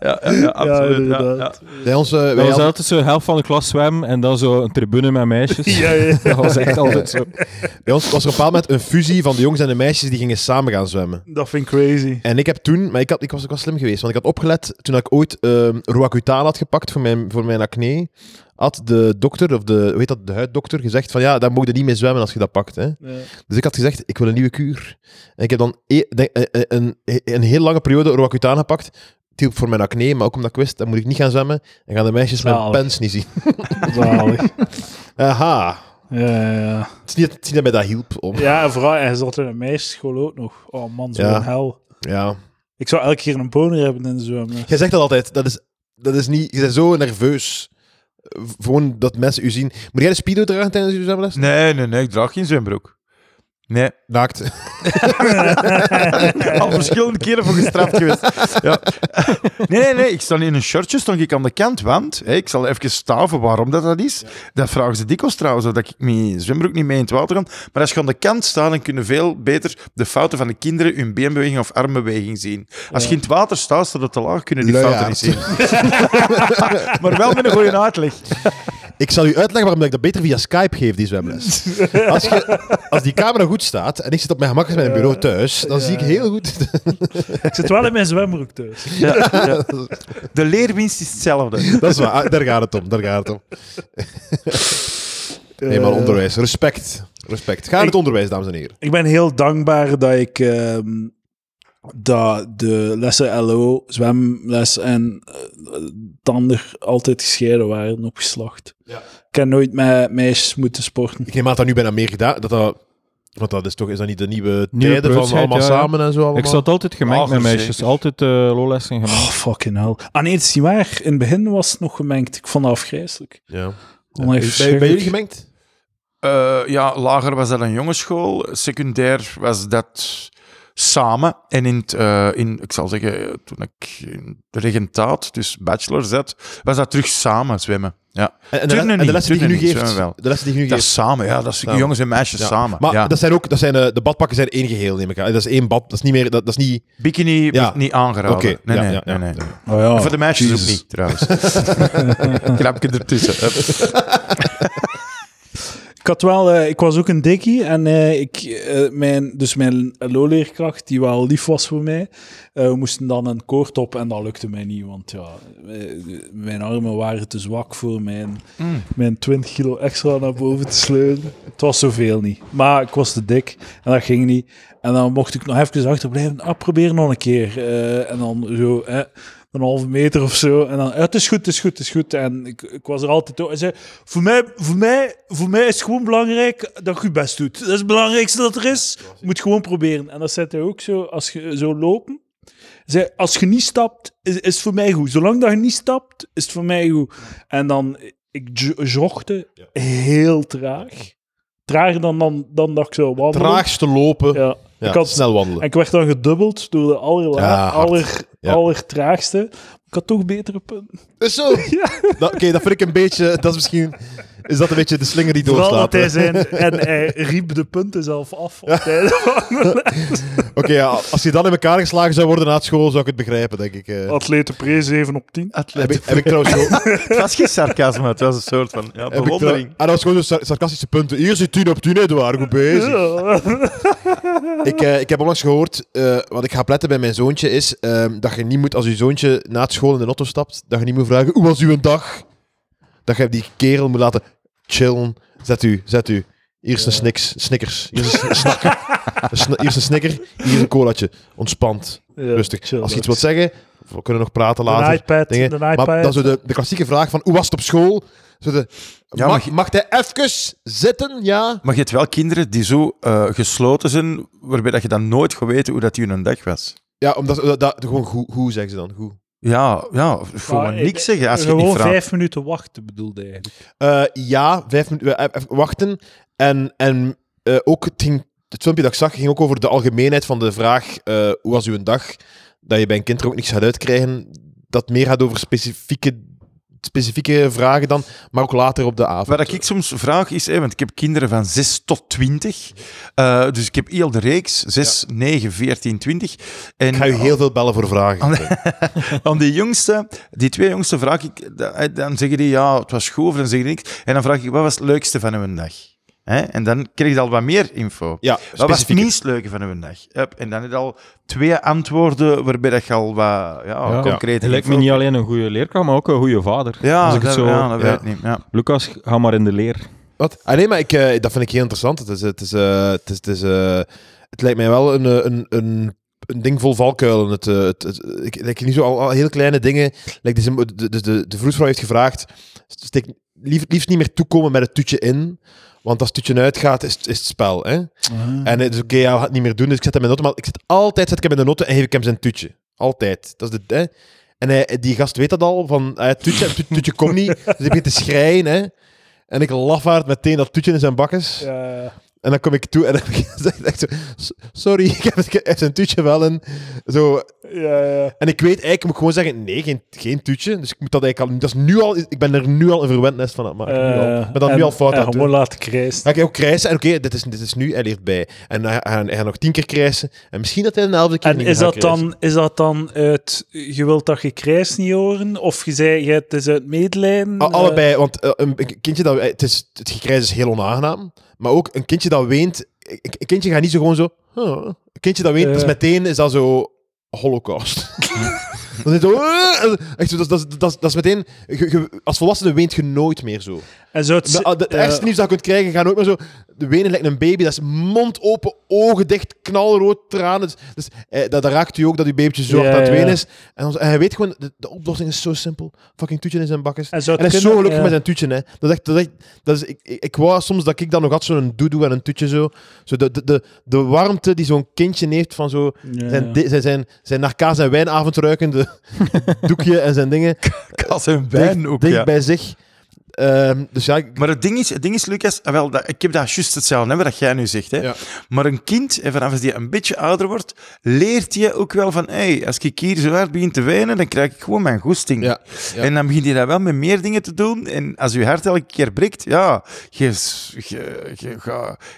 Ja, ja, absoluut. Ja, ja. Bij ons, eh, wij Dat was hadden- altijd zo de helft van de klas zwemmen en dan zo een tribune met meisjes. Ja, ja. Dat was echt altijd zo. bij ons was er op een bepaald moment een fusie van de jongens en de meisjes die gingen samen gaan zwemmen. Dat vind ik crazy. En ik heb toen, maar ik, had, ik, was, ik was slim geweest, want ik had opgelet toen ik ooit ehm Roacutan had gepakt voor mijn, voor mijn acne. Had de dokter, of de, heet dat, de huiddokter, gezegd van ja, daar mocht je niet mee zwemmen als je dat pakt. Hè. Dus ik had gezegd, ik wil een nieuwe kuur. En ik heb dan e- denk- eh, eh, een, een heel lange periode Roacutan gepakt. Het hielp voor mijn acne, maar ook omdat ik wist, dan moet ik niet gaan zwemmen. En gaan de meisjes mijn pens niet zien. Zalig. Aha. Ja, ja, ja. Het is niet, het is niet dat mij dat hielp om. Ja, en vooral, hij zat in een meisjesschool ook nog. Oh man, zo'n Ja. hel. Ja. Ik zou elke keer een boner hebben in de zwemmen. Jij zegt dat altijd. Dat is, dat is niet... Je bent zo nerveus. Gewoon dat mensen u zien. Moet jij de speedo dragen tijdens je zwemles? Nee, nee, nee, ik draag geen zwembroek. Nee, Naakt. al verschillende keren voor gestraft geweest. Ja. Nee, nee, nee, ik sta in een shirtje, stond ik aan de kant, want hè, ik zal even staven waarom dat, dat is. Dat vragen ze dikwijls trouwens, dat ik mijn zwembroek niet mee in het water kan. Maar als je aan de kant staat, dan kunnen veel beter de fouten van de kinderen, hun beenbeweging of armbeweging zien. Als je in het water staat, staat het te laag, kunnen die fouten niet zien. maar wel met een goede uitleg. Ik zal u uitleggen waarom ik dat beter via Skype geef, die zwemles. Als, je, als die camera goed staat en ik zit op mijn gemak in mijn bureau thuis, dan zie ik heel goed. Ik zit wel in mijn zwembroek thuis. Ja, ja. De leerwinst is hetzelfde. Dat is waar. Ah, Daar gaat het om. Daar gaat het om. Nee, maar onderwijs. Respect. Respect. Ga in het onderwijs, dames en heren. Ik ben heel dankbaar dat ik ehm, dat de lessen LO, zwemles en eh, tander altijd gescheiden waren op geslacht. Ik heb nooit met meisjes moeten sporten. Ik neem aan dat nu bijna meer gedaan. Dat dat, want dat is toch is dat niet de nieuwe, Nieuwe tijden van allemaal ja, ja. samen en zo allemaal? Ik zat altijd gemengd Lager met meisjes. zeker. Altijd uh, lollessen gemengd. Oh, fucking hell. Ah nee, het is niet waar. In het begin was het nog gemengd. Ik vond dat afgrijzelijk. Ja. Bij, bij jullie gemengd? Eh, ja, lager was dat een jongensschool. Secundair was dat samen. En in, het, eh, in ik zal zeggen, toen ik in de regentaat, dus bachelor zat, was dat terug samen zwemmen. Ja. En, en, de, Turnen en de lessen die je nu geeft, wel. de lessen die je nu Dat is geeft. samen, ja. Dat is Samen. jongens en meisjes Ja. samen. Maar ja. dat zijn ook, dat zijn, eh, de badpakken zijn één geheel, neem ik aan. Dat is één bad, dat is niet meer, dat, dat is niet... Bikini Ja. wordt niet aangeraden. Oké, nee, ja, nee, ja, ja. nee, nee. Oh voor de meisjes Jezus. ook niet, trouwens. Knapje ertussen. Ik had wel, eh, ik was ook een dikkie en eh, ik, eh, mijn, dus mijn LO-leerkracht, die wel lief was voor mij, we moesten dan een koord op en dat lukte mij niet, want ja, mijn armen waren te zwak voor mijn, Mm. mijn 20 kilo extra naar boven te sleuren. Het was zoveel niet, maar ik was te dik en dat ging niet. En dan mocht ik nog even achterblijven, ah, probeer nog een keer. En dan zo, eh, een halve meter of zo. En dan, het is goed, het is goed, het is goed. En ik, ik was er altijd... Hij zei, voor mij, voor, mij, voor mij is het gewoon belangrijk dat je je best doet. Dat is het belangrijkste dat er is. Je moet gewoon proberen. En dat zei hij ook zo, als je zo lopen. Zei, als je niet stapt, is, is voor mij goed. Zolang dat je niet stapt, is het voor mij goed. En dan, ik jogde heel traag. Trager dan, dan, dan dat ik zou wandelen. Traagste lopen, Ja. Ja, Ik had- snel wandelen. En ik werd dan gedubbeld door de allerla- Ja, aller, Ja. allertraagste. Ik had toch betere punten. Is zo? Oké, dat vind ik een beetje... Dat is misschien... Is dat een beetje de slinger die Vooral doorslaat? dat hij zijn... En hij riep de punten zelf af. op. Oké, ja, als je dan in elkaar geslagen zou worden na school, zou ik het begrijpen, denk ik. eh. Atleten prees 7 op 10. heb, ik heb ik trouwens ook... Het was geen sarcasme, het was een soort van ja, bewondering. ah, dat was gewoon sar- sarcastische punten. Hier zit 10 op 10, Edouard. Goed bezig. Ik, eh, ik heb onlangs gehoord, eh, wat ik ga pletten bij mijn zoontje is, ehm, dat je niet moet, als je zoontje na het school in de auto stapt, dat je niet moet vragen, hoe was uw dag? Dat je die kerel moet laten chillen. Zet u, zet u. Hier is een sniks, snickers. Hier is een snack. Een sn- Hier is een snicker, hier is een colaatje. Ontspant, rustig. chill, Als je iets wilt zeggen, we kunnen nog praten De later. iPad, dingen. de Maar iPad. dat is de, de klassieke vraag van, hoe was het op school? Zo de, Ja, mag, je- mag hij even zitten? Ja. Maar je hebt wel kinderen die zo eh, gesloten zijn, waarbij dat je dan nooit gaat weten hoe dat die hun dag was. Ja, omdat dat, dat, gewoon goed, goed zeggen ze dan, goed. Ja, ja, voor Maar, me eh, niks zeggen als je Gewoon niet vraagt. vijf minuten wachten bedoelde eigenlijk. Eh, ja, vijf minuten wachten. En, en eh, ook het, ging, het filmpje dat ik zag ging ook over de algemeenheid van de vraag: eh, hoe was uw dag? Dat je bij een kind er ook niks gaat uitkrijgen. Dat meer gaat over specifieke, specifieke vragen dan, maar ook later op de avond. Wat ik soms vraag is, hè, want ik heb kinderen van 6 tot 20. eh, dus ik heb heel de reeks, 6, 9, 14, 20. En Ik ga u heel veel bellen voor vragen. aan die jongste, die twee jongste vraag ik, da- dan zeggen die ja, het was goed, of dan zeggen die niks. En dan vraag ik, wat was het leukste van hun dag? Hè? En dan krijg je al wat meer info. Ja, Wat was het minst leuke van hun dag? Hup, en dan heb je al twee antwoorden waarbij dat je al wat ja, Ja. concreet Hij lijkt me niet alleen een goede leerkracht, maar ook een goede vader. Ja, Als ik dat, het zo... ja, dat ja. weet ik niet. Ja. Lucas, ga maar in de leer. Wat? Ah, nee, maar ik, eh, dat vind ik heel interessant. Het, is, het, is, eh, het, is, het, is, eh, het lijkt mij wel een, eh, een, een, een ding vol valkuilen. Het, eh, het, het, ik, ik, niet zo al, al heel kleine dingen. Like deze, de, de, de, de vroedvrouw heeft gevraagd: steek lief, liefst niet meer toekomen met het toetje in. Want als het toetje uitgaat, is, het- is het spel. Hè? En het is oké, ja, we gaan het niet meer doen. Dus ik zet hem in de noten. Maar ik zet altijd zet ik hem in de noten en geef ik hem zijn toetje. Altijd. Dat is de, hè? En hij, die gast weet dat al. Van, ah, het toetje, toetje komt niet. Dus hij begint te schreien. Hè? En ik lafaard meteen dat toetje in zijn bakkes. Ja, En dan kom ik toe en dan zeg ik zo... "S- Sorry, ik heb, ik heb zijn toetje wel in. Zo, ja, ja. en ik weet eigenlijk, ik moet gewoon zeggen, nee, geen, geen toetje. Dus ik moet dat eigenlijk al... Dat is nu al... Ik ben er nu al een verwend nest van aan het maken. nu al. Eh, ben dat nu en- al fout aan het gewoon laten krijsen. Dan ga ik ook krijsen. En oké, dit, is, dit is nu, hij leert bij. En hij, hij, hij gaat nog tien keer krijsen. En misschien dat hij een elfde keer En niet is dat, krijsen. dan, is dat dan uit... Je wilt dat je krijs niet horen? Of je zei, je, het is uit medelijden? Eh, allebei, want eh, een kindje dat... Het, is, het gekrijs is heel onaangenaam. Maar ook een kindje dat weent... Een kindje gaat niet zo gewoon zo... "Huh." Een kindje dat weent, Eh. dus meteen is dat zo... Holocaust. Hmm. dan is het zo... "Uh." Echt zo, dat, dat, dat, dat is meteen... als volwassene weent je nooit meer zo. En zou het... De, ah, de, eh, ergste nieuws dat je kunt krijgen, gaat nooit meer zo... De wenen lijkt een baby, dat is mond open, ogen dicht, knalrood, tranen. Dus, dus eh, dat, dat raakt u ook, dat uw babytje zo hard aan het wenen is. En, ons- en hij weet gewoon, de, de oplossing is zo simpel. Fucking toetje in zijn bakkes. En, zou En hij is zo gelukkig eh, met zijn toetje, hè. Dat is echt, dat is echt, dat is, ik, ik, ik wou soms dat ik dan nog had zo'n doedoe en een toetje zo. zo de, de, de, de warmte die zo'n kindje heeft van zo... Zijn, zijn, zijn, zijn naar kaas en wijnavond ruikende doekje en zijn dingen. Kaas en wijn dicht, ook, dicht ja. bij zich. Ehm, dus ja, ik- Maar het ding is, het ding is Lucas, ah, wel, dat, ik heb dat juist hetzelfde, hè, wat jij nu zegt. Hè. Ja. Maar een kind, en vanaf als die een beetje ouder wordt, leert je ook wel van, hey, als ik hier zo hard begin te wenen, dan krijg ik gewoon mijn goesting. Ja, ja. En dan begint hij dat wel met meer dingen te doen. En als je hart elke keer breekt, ja, je, je, je, je,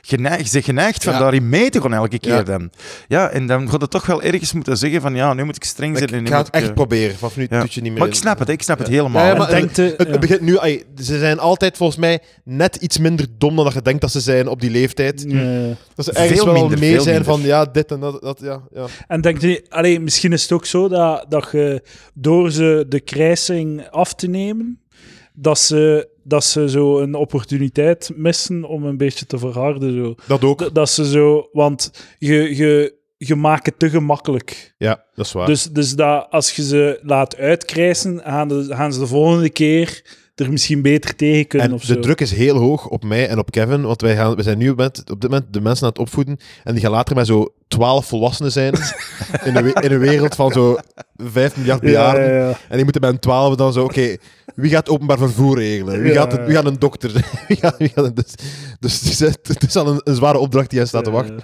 je, je geneigd van Ja. daarin mee te gaan elke keer Ja. dan. Ja, en dan gaat het toch wel ergens moeten zeggen van, ja, nu moet ik streng zijn. ik, ga het echt eh, proberen. Vanaf nu ja. toetje niet meer Maar ik snap het, ik snap het helemaal. Ja, ja, En maar het, het begint nu... ai, ze zijn altijd volgens mij net iets minder dom dan dat je denkt dat ze zijn op die leeftijd. Ja. Dat ze ergens Veel wel minder, mee zijn minder. van ja, dit en dat. dat ja, ja. En denk je, allee, misschien is het ook zo dat, dat je door ze de krijsing af te nemen, dat ze, dat ze zo een opportuniteit missen om een beetje te verharden. Zo. Dat ook. Dat, dat ze zo, want je, je, je maakt het te gemakkelijk. Ja, dat is waar. Dus, dus dat als je ze laat uitkrijsen, gaan, de, gaan ze de volgende keer er misschien beter tegen kunnen. en of de zo. druk is heel hoog op mij en op Kevin, want wij, gaan, wij zijn nu op, dit- op dit moment de mensen aan het opvoeden en die gaan later met zo twaalf volwassenen zijn in, een, in een wereld van zo 5 miljard ja, bejaarden. ja, ja. En die moeten bij een twaalf dan zo, oké, wie gaat openbaar vervoer regelen? Wie, Ja, gaat, wie gaat een dokter zijn? Wie gaat, wie gaat een- dus dus het, is, het is al een, een zware opdracht die hen staat te wachten.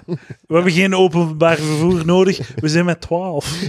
We hebben geen openbaar vervoer nodig. We zijn met 12.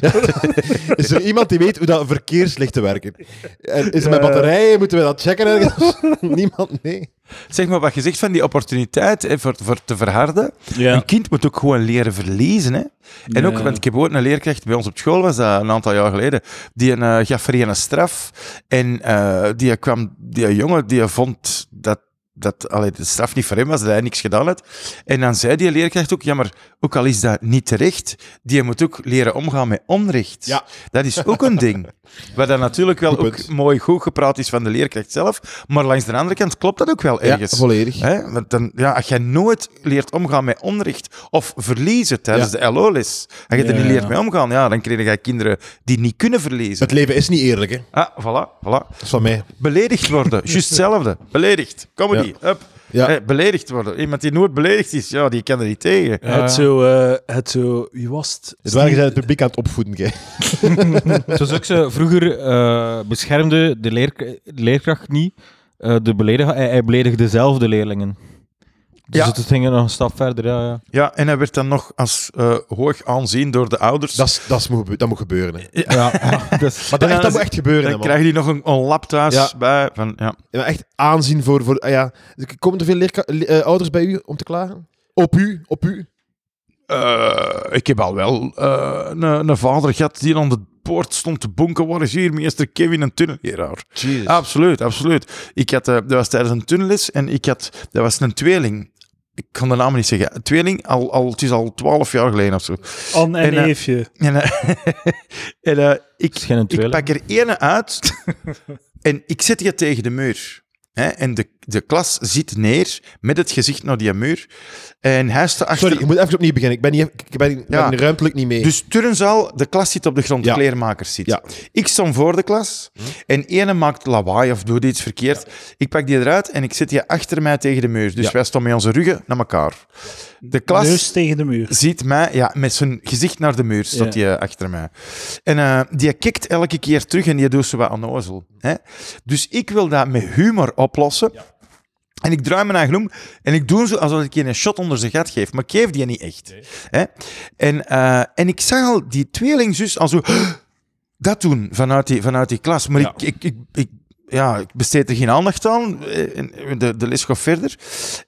Is er iemand die weet hoe dat verkeerslichten werken? En is het met batterijen? Moeten we dat checken ergens? Niemand? Nee. Zeg maar, wat je zegt van die opportuniteit hè, voor, voor te verharden. Ja. Een kind moet ook gewoon leren verliezen. Hè? En ook, want ik heb ooit een leerkracht bij ons op school, was dat een aantal jaar geleden, die een, eh, gaf een straf. En eh, die kwam, die jongen, die vond dat dat allee, de straf niet voor hem was, dat hij niks gedaan had. En dan zei die leerkracht ook, ja, maar ook al is dat niet terecht, die moet ook leren omgaan met onrecht. Ja. Dat is ook een ding. Wat dan natuurlijk wel ook mooi goed gepraat is van de leerkracht zelf, maar langs de andere kant klopt dat ook wel Ja, ergens. volledig. Hè? Want dan, ja, als jij nooit leert omgaan met onrecht of verliezen tijdens de LO-les, en je er Ja, niet leert ja. mee omgaan, ja, dan krijg je kinderen die niet kunnen verliezen. Het leven is niet eerlijk, hè. Ah, voilà, voilà. Dat is van mij. Beledigd worden, juist hetzelfde. Beledigd, comedy, up. Ja. Beledigd worden. Iemand die nooit beledigd is, ja, die kan er niet tegen. Het zo, eh, het zo, wie was het? Het waren het publiek aan het opvoeden, kijk. Het was ook zo, vroeger eh, beschermde de, leer, de leerkracht niet eh, de belediger, hij, hij beledigde zelf de leerlingen. Dus Ja. het ging nog een stap verder, ja. ja. Ja, en hij werd dan nog als eh, hoog aanzien door de ouders. Dat, is- dat, is moet, dat moet gebeuren, hè. ja, ja, dus- Maar dat, echt, dat dan- moet echt gebeuren, dan man. krijg je nog een, een lap thuis Ja. bij. Van, ja. Ja, echt aanzien voor... voor ah ja. Komen er veel leerka- le- eh, ouders bij u om te klagen? Op u? Op u? Eh, ik heb al wel eh, een, een vader gehad die aan de poort stond te bonken. Waar is hier meester Kevin een tunnelleraar? Jezus. Absoluut, absoluut. Ik had, dat was tijdens een tunnelles en ik had, dat was een tweeling. Ik kan de naam niet zeggen. Tweeling, al, al, het is al twaalf jaar geleden of zo. Anne en, En, eh, Eefje. En, eh, en eh, ik, ik pak er ene uit en ik zet je tegen de muur. Hè? En de, de klas zit neer met het gezicht naar die muur. En hij staat achter... Sorry, ik moet even opnieuw beginnen. Ik ben, niet, ik ben, ik ben Ja. ruimtelijk niet mee. Dus turnzaal, de klas zit op de grond, Ja. de kleermakers zit. Ja. Ik stond voor de klas en ene maakt lawaai of doet iets verkeerd. Ik pak die eruit en ik zet die achter mij tegen de muur. Dus Ja. wij staan met onze ruggen naar elkaar. De klas Neus tegen de muur. ziet mij, ja, met zijn gezicht naar de muur staat Ja. hij achter mij. En eh, die kikt elke keer terug en die doet zo wat onnozel. Hè? Dus ik wil dat met humor oplossen. En ik draai me eigen om en ik doe zo alsof ik je een shot onder zijn gat geef, maar ik geef die niet echt. Hè? En, eh, en ik zag al die tweelingzus al zo dat doen vanuit die, vanuit die klas. Maar Ja. ik, ik, ik, ik, ja, ik besteed er geen aandacht aan. Eh, en De, de les gaat verder.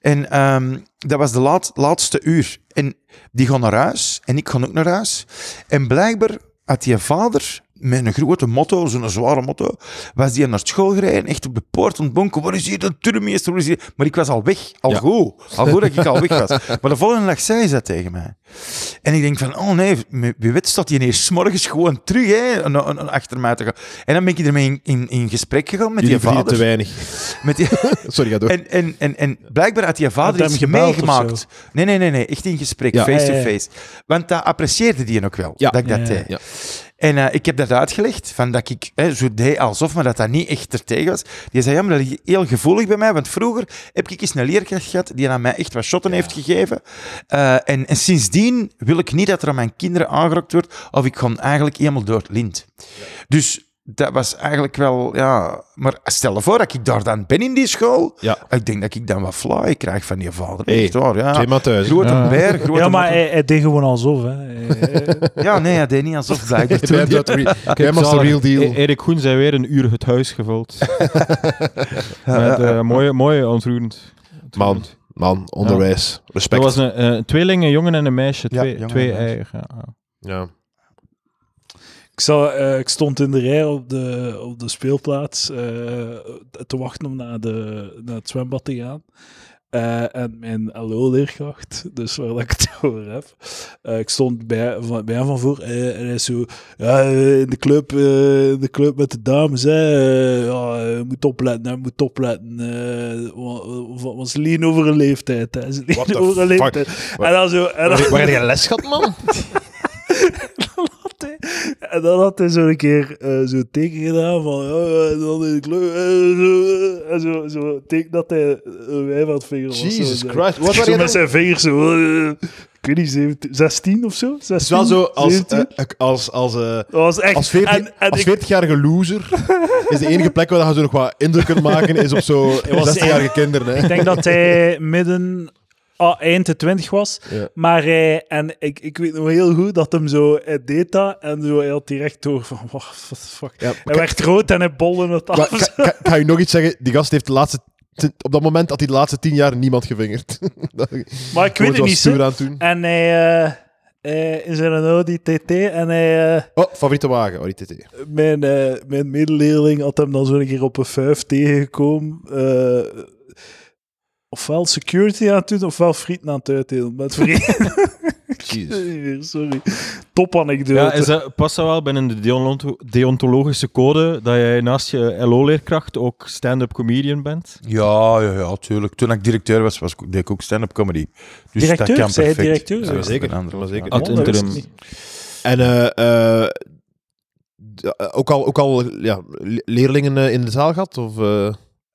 En ehm, dat was de laat, laatste uur. En die gaan naar huis en ik ga ook naar huis. En blijkbaar had die vader met een grote motto, zo'n zware motto, was die naar school gereden, echt op de poort ontbonken. Waar is hier de is hier? Maar ik was al weg, al Ja. goed. Al goed dat ik al weg was. Maar de volgende dag zei ze dat tegen mij. En ik denk van, oh nee, wie weet staat hij ineens 's morgens gewoon terug hè, na- na- achter mij te gaan. En dan ben ik ermee in, in, in gesprek gegaan met Jullie die verdienen te vader. weinig. Met die, Sorry, ga door. en, en, en, en blijkbaar had die vader Had iets meegemaakt. Nee, nee, nee, nee, echt in gesprek, Ja. face-to-face. Want dat apprecieerde die ook wel, Ja. dat ik dat Ja, ja. deed. En eh, ik heb dat uitgelegd, van dat ik hè, zo deed alsof, maar dat dat niet echt er tegen was. Die zei, ja, maar dat is heel gevoelig bij mij, want vroeger heb ik eens een leerkracht gehad die aan mij echt wat shotten heeft gegeven. Eh, en, en sindsdien wil ik niet dat er aan mijn kinderen aangerokt wordt, of ik ga eigenlijk helemaal door het lint. Dus dat was eigenlijk wel, ja... Maar stel je voor dat ik daar dan ben in die school, Ja. ik denk dat ik dan wat fly krijg van die vader. Hey, echt waar, ja. Twee maanden thuis. Grote Ja. beer, grote Ja, maar hij, hij deed gewoon alsof. Hè. Hij- Ja, nee, hij deed niet alsof dat re- Jij was de real deal. E- Erik Goen zei weer een uur het huis gevuld. Met, eh, mooie, mooie, ontroerend. Man, man, onderwijs. Respect. Dat was een, eh, een tweeling, een jongen en een meisje. Twee, twee eigen. Ja. Ik, eh, ik stond in de rij op de, op de speelplaats eh, te wachten om naar, de, naar het zwembad te gaan. Eh, en mijn LO-leerkracht, dus waar dat ik het over heb, ik stond bij, van, bij hem van voor en hij is zo, ja, in de club, in de club met de dames, hè, ja, je moet opletten, hè, moet opletten, wa- wa- want ze liegen over een leeftijd, hè, ze liegen over een leeftijd. En dan zo, en dan, Waar, waar heb je les gehad, man? dan en dan had hij zo een keer eh, zo'n teken gedaan van ja, en dan in de club eh, zo, en zo, zo teken dat hij een wijf aan het vingeren was. Jesus zo, Christ. Wat Zo met je zijn vingers zo, eh, ik weet niet, 17, 16 of zo? 16, Het is wel zo als, 17? eh, als, als, eh, dat was echt... als 14 en, en als ik- 40-jarige loser is de enige plek waar je zo nog wat indruk kunt maken, is op zo was 16-jarige kinderen. ik Hè. denk dat hij midden... ah, eind de 20 was, Ja. maar hij, en ik, ik weet nog heel goed dat hem zo, deed dat en zo, hij had direct door van, what the fuck. Ja, Hij werd rood en hij bolde het af. Kan, kan, kan je nog iets zeggen? Die gast heeft de laatste... Op dat moment had hij de laatste tien jaar niemand gevingerd. Maar ik weet het zo niet, hè. aan. En hij, eh, eh, in zijn Audi TT en hij, eh, Oh, favoriete wagen. Die TT. mijn, eh, mijn medeleerling had hem dan zo een keer op een 5 tegengekomen. Ofwel security aan het doen, ofwel frieten aan het uitdelen. Met vrienden. Sorry. Top anekdote. Ja, is dat, past dat wel binnen de deonto- deontologische code dat jij naast je LO-leerkracht ook stand-up comedian bent? Ja, ja, ja, tuurlijk. Toen ik directeur was, was ik, deed ik ook stand-up comedy. Dus Directeur? dat kan perfect. directeur? Ja, dat is Zeker, zeker. Ad dat interim. niet. En eh, eh, ook al, ook al ja, le- leerlingen eh, in de zaal gehad? Of, eh?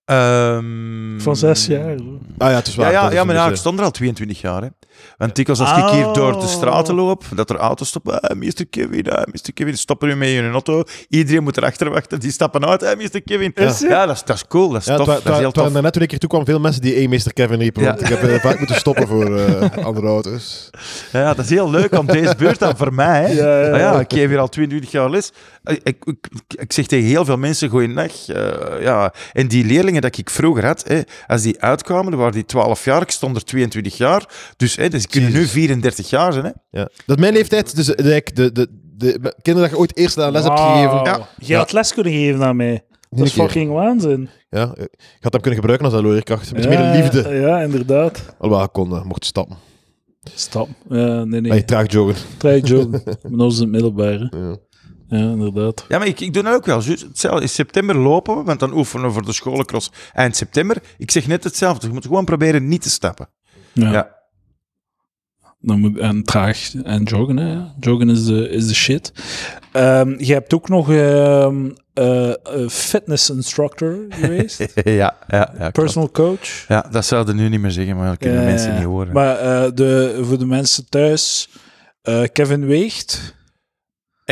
Ehm, Van zes jaar. Ah ja, het is waar. Ja, ja, ja maar ja, ik stond er al 22 jaar. Hè. Want dikwijls als ik hier door de straten Oh. loop, dat er auto's stoppen. Ah, Mr. Kevin, ah, Mr. Kevin, stoppen nu mee in een auto. Iedereen moet erachter wachten. Die stappen uit. Ah, Mr. Kevin. Is Ja, dat, is, dat is cool. Dat is Ja, tof. dat is heel tof. daarnet toen ik hier toe kwam veel mensen die hey, meester Kevin riepen. Ja. Want ik heb eh, vaak moeten stoppen voor eh, andere auto's. Ja, dat is heel leuk om deze beurt dan voor mij. Hè. Ja, ja, Ah ja. ja, ik geef hier al 22 jaar les. Eh, Ik, ik, ik, ik zeg tegen heel veel mensen goeiedag. eh ja. En die leerlingen dat ik vroeger had, hè, als die uitkwamen, dan waren die 12 jaar. Ik stond er 22 jaar. Dus, hè, dus die kunnen nu Jezus. 34 jaar zijn. Hè. Ja. Dat is mijn leeftijd, dus de, de, de, de, de kinderen dat je ooit eerst aan les hebt gegeven. Ja. Je had les kunnen geven aan mij. Dat is fucking waanzin. Ja, je had hem kunnen gebruiken als leerkracht. Met ja, meer liefde. Ja, inderdaad. Alhoewel, ik kon, eh, mocht stappen. Stap. Ja, nee, nee. Traag joggen. Try joggen. Met ons in het middelbare. Ja. Ja, inderdaad. Ja, maar ik, ik doe dat ook wel. Hetzelfde. In september lopen we, want dan oefenen we voor de scholencross eind september. Ik zeg net hetzelfde. Je moet gewoon proberen niet te stappen. Ja. Ja. Dan moet, en traag en joggen. Hè. Joggen is de, is de shit. Ehm, je hebt ook nog eh, eh, fitness instructor geweest. ja, ja, ja. klopt. Personal coach. Ja, dat zouden nu niet meer zeggen, maar dat kunnen Ja, mensen niet horen. Maar eh, de, voor de mensen thuis, eh, Kevin weegt.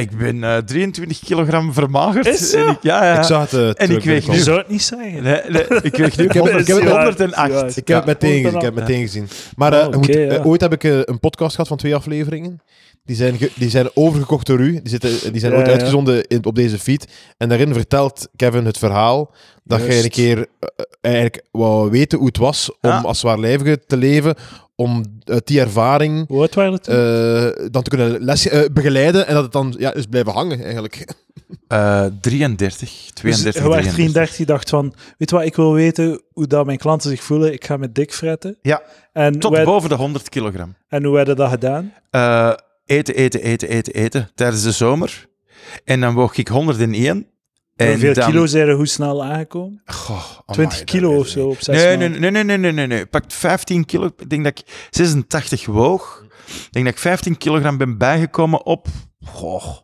Ik ben eh, 23 kilogram vermagerd. Is zo? En ik, ja, ja. Ik zag het eh, ik weeg nu- zou het niet zeggen. Nee, nee, ik weeg nu Ik heb- ik heb het 108. Ik heb het meteen, gezien, ik heb meteen gezien. Maar eh, Oh, moet- eh, ooit heb ik eh, een podcast gehad van twee afleveringen. Die zijn, die zijn overgekocht door u. Die, zitten, die zijn Ja, ooit ja. uitgezonden in, op deze feed. En daarin vertelt Kevin het verhaal dat jij Juist. een keer eh, eigenlijk wou weten hoe het was om Ja. als zwaarlijvige te leven. Om uit die ervaring waren het toen? eh, dan te kunnen les, eh, begeleiden. En dat het dan ja, is blijven hangen eigenlijk. Eh, 33, Dus 32, je werd 33. 33, je dacht van, weet je wat, ik wil weten hoe dat mijn klanten zich voelen. Ik ga me dik fretten. Ja, En, tot boven de 100 kilogram. en hoe hebben dat gedaan? Eh, eten, eten, eten, eten, eten tijdens de zomer. En dan woog ik 101. En Hoeveel dan, kilo zijn er hoe snel aangekomen? Goh, amai, 20 dat kilo of zo op zes Nee, nee, nee, nee, nee, nee, nee, nee. Pakt 15 kilo. Ik denk dat ik 86 woog. Ik denk dat ik 15 kilogram ben bijgekomen op... Goh,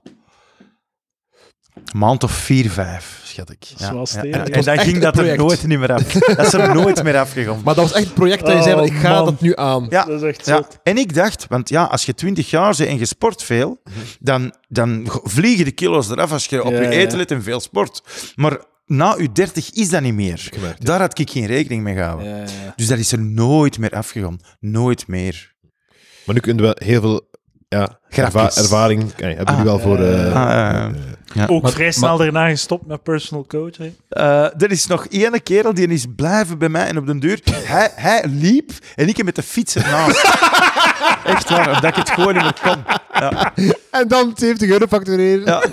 een maand of 4, 5, schat ik. Zoals ja. En, en dan ging dat er nooit niet meer af. Dat is er nooit meer afgegaan. Maar dat was echt het project dat je zei, van, ik ga man. dat nu aan. Ja, Dat is echt ja. zot. En ik dacht, want ja, als je 20 jaar bent en je sport veel, dan, dan vliegen de kilo's eraf als je op Ja, je eten let en veel sport. Maar na je 30 is dat niet meer. Gemerkt. Daar had ik geen rekening mee gehouden. Ja, ja. Dus dat is er nooit meer afgegaan. Nooit meer. Maar nu kunnen we heel veel ja, erva- ervaring eh, hebben Ah, jullie wel voor... eh, Ah, eh, ja. Ook Maar- vrij snel daarna gestopt met personal coach. Hè? Eh, er is nog ene kerel die is blijven bij mij en op den duur. Hij, hij liep en ik met de fiets ernaast. Echt waar, omdat ik het gewoon niet meer kon. Ja. En dan 70 euro factureren. Ja.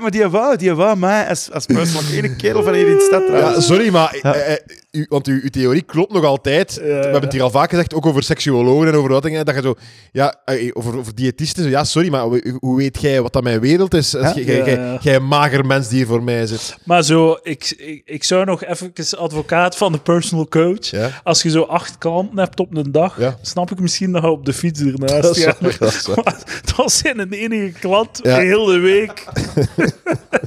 Maar die wou, die wou mij als, als personal ene kerel van hier in de stad Ja, sorry, maar Ja. eh, u, want uw, uw theorie klopt nog altijd. We ja. hebben het hier al vaak gezegd, ook over seksuologen en over wat dingen. Dat je zo, ja, eh, over, over diëtisten. Zo, ja, sorry, maar hoe, weet jij wat dat mijn wereld is? Jij- Ja, mager mens die hier voor mij zit. Maar zo, ik, ik, ik zou nog even advocaat van de personal coach. Als je zo acht klanten hebt op een dag, snap ik misschien dat je op de fiets ernaast Dat gaat. waar, dat. Maar zijn een enige klant de hele week.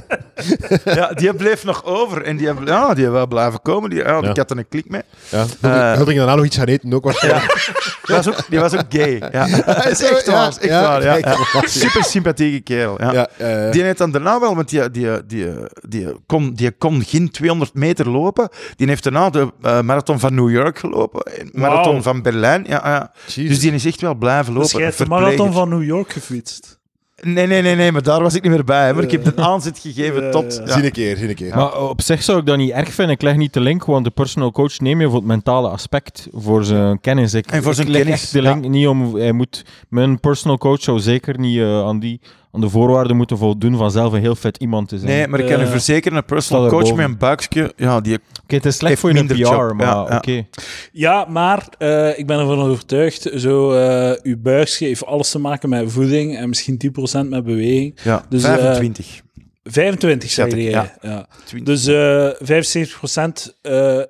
Ja, die bleef nog over en die, ja, die wou blijven komen. Die, ja, Ja. Ik had er een klik mee. Ja. Eh. Had ik daarna nog iets gaan eten, ook waarschijnlijk. Die was ook, die was ook gay. Ja. Dat is echt Ja, waar. Echt ja, waar ja, kijk. ja. Super sympathieke kerel. Ja. Ja, eh, Die heeft dan daarna wel, want die, die, die, die, kon, die kon geen 200 meter lopen. Die heeft daarna de eh, marathon van New York gelopen. en Marathon van Berlijn. Ja. Dus die is echt wel blijven Dus lopen. jij hebt de Verpleger. marathon van New York gefietst. Nee, nee, nee, nee, maar daar was ik niet meer bij. Maar ik heb een aanzet gegeven Ja, tot... ja. Ja. Zie een keer, zie een keer. Maar op zich zou ik dat niet erg vinden. Ik leg niet de link, want de personal coach neem je voor het mentale aspect, voor zijn kennis. Ik, En voor zijn ik leg kennis, echt de link niet om... Hij moet, mijn personal coach zou zeker niet eh, aan die aan de voorwaarden moeten voldoen van zelf een heel vet iemand te zijn. Nee, maar ik kan u Eh, verzekeren, een personal coach met een buikje, ja, die... Oké, het is slecht voor je PR, job, maar ja, ja. oké. Ja, maar eh, ik ben ervan overtuigd, zo, eh uw buikje heeft alles te maken met voeding en misschien 10% met beweging. Ja, Dus, eh, 25. 25 zei jij. ja. Ja. 20. Dus eh 75 eh, eh,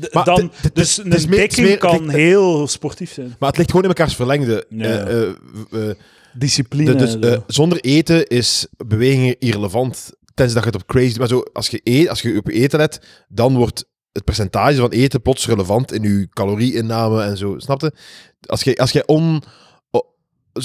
d- Maar dan, dus een meer- kan heel sportief zijn. Maar het ligt gewoon in mekaars verlengde. Ja. Eh, eh, eh, Discipline. de- dus, eh, zonder eten is beweging irrelevant. Tenzij dat je het op crazy... Maar zo, als je, eet, als je op je eten let, dan wordt het percentage van eten plots relevant in je calorieinname en zo. Snap je? Als je, als je on...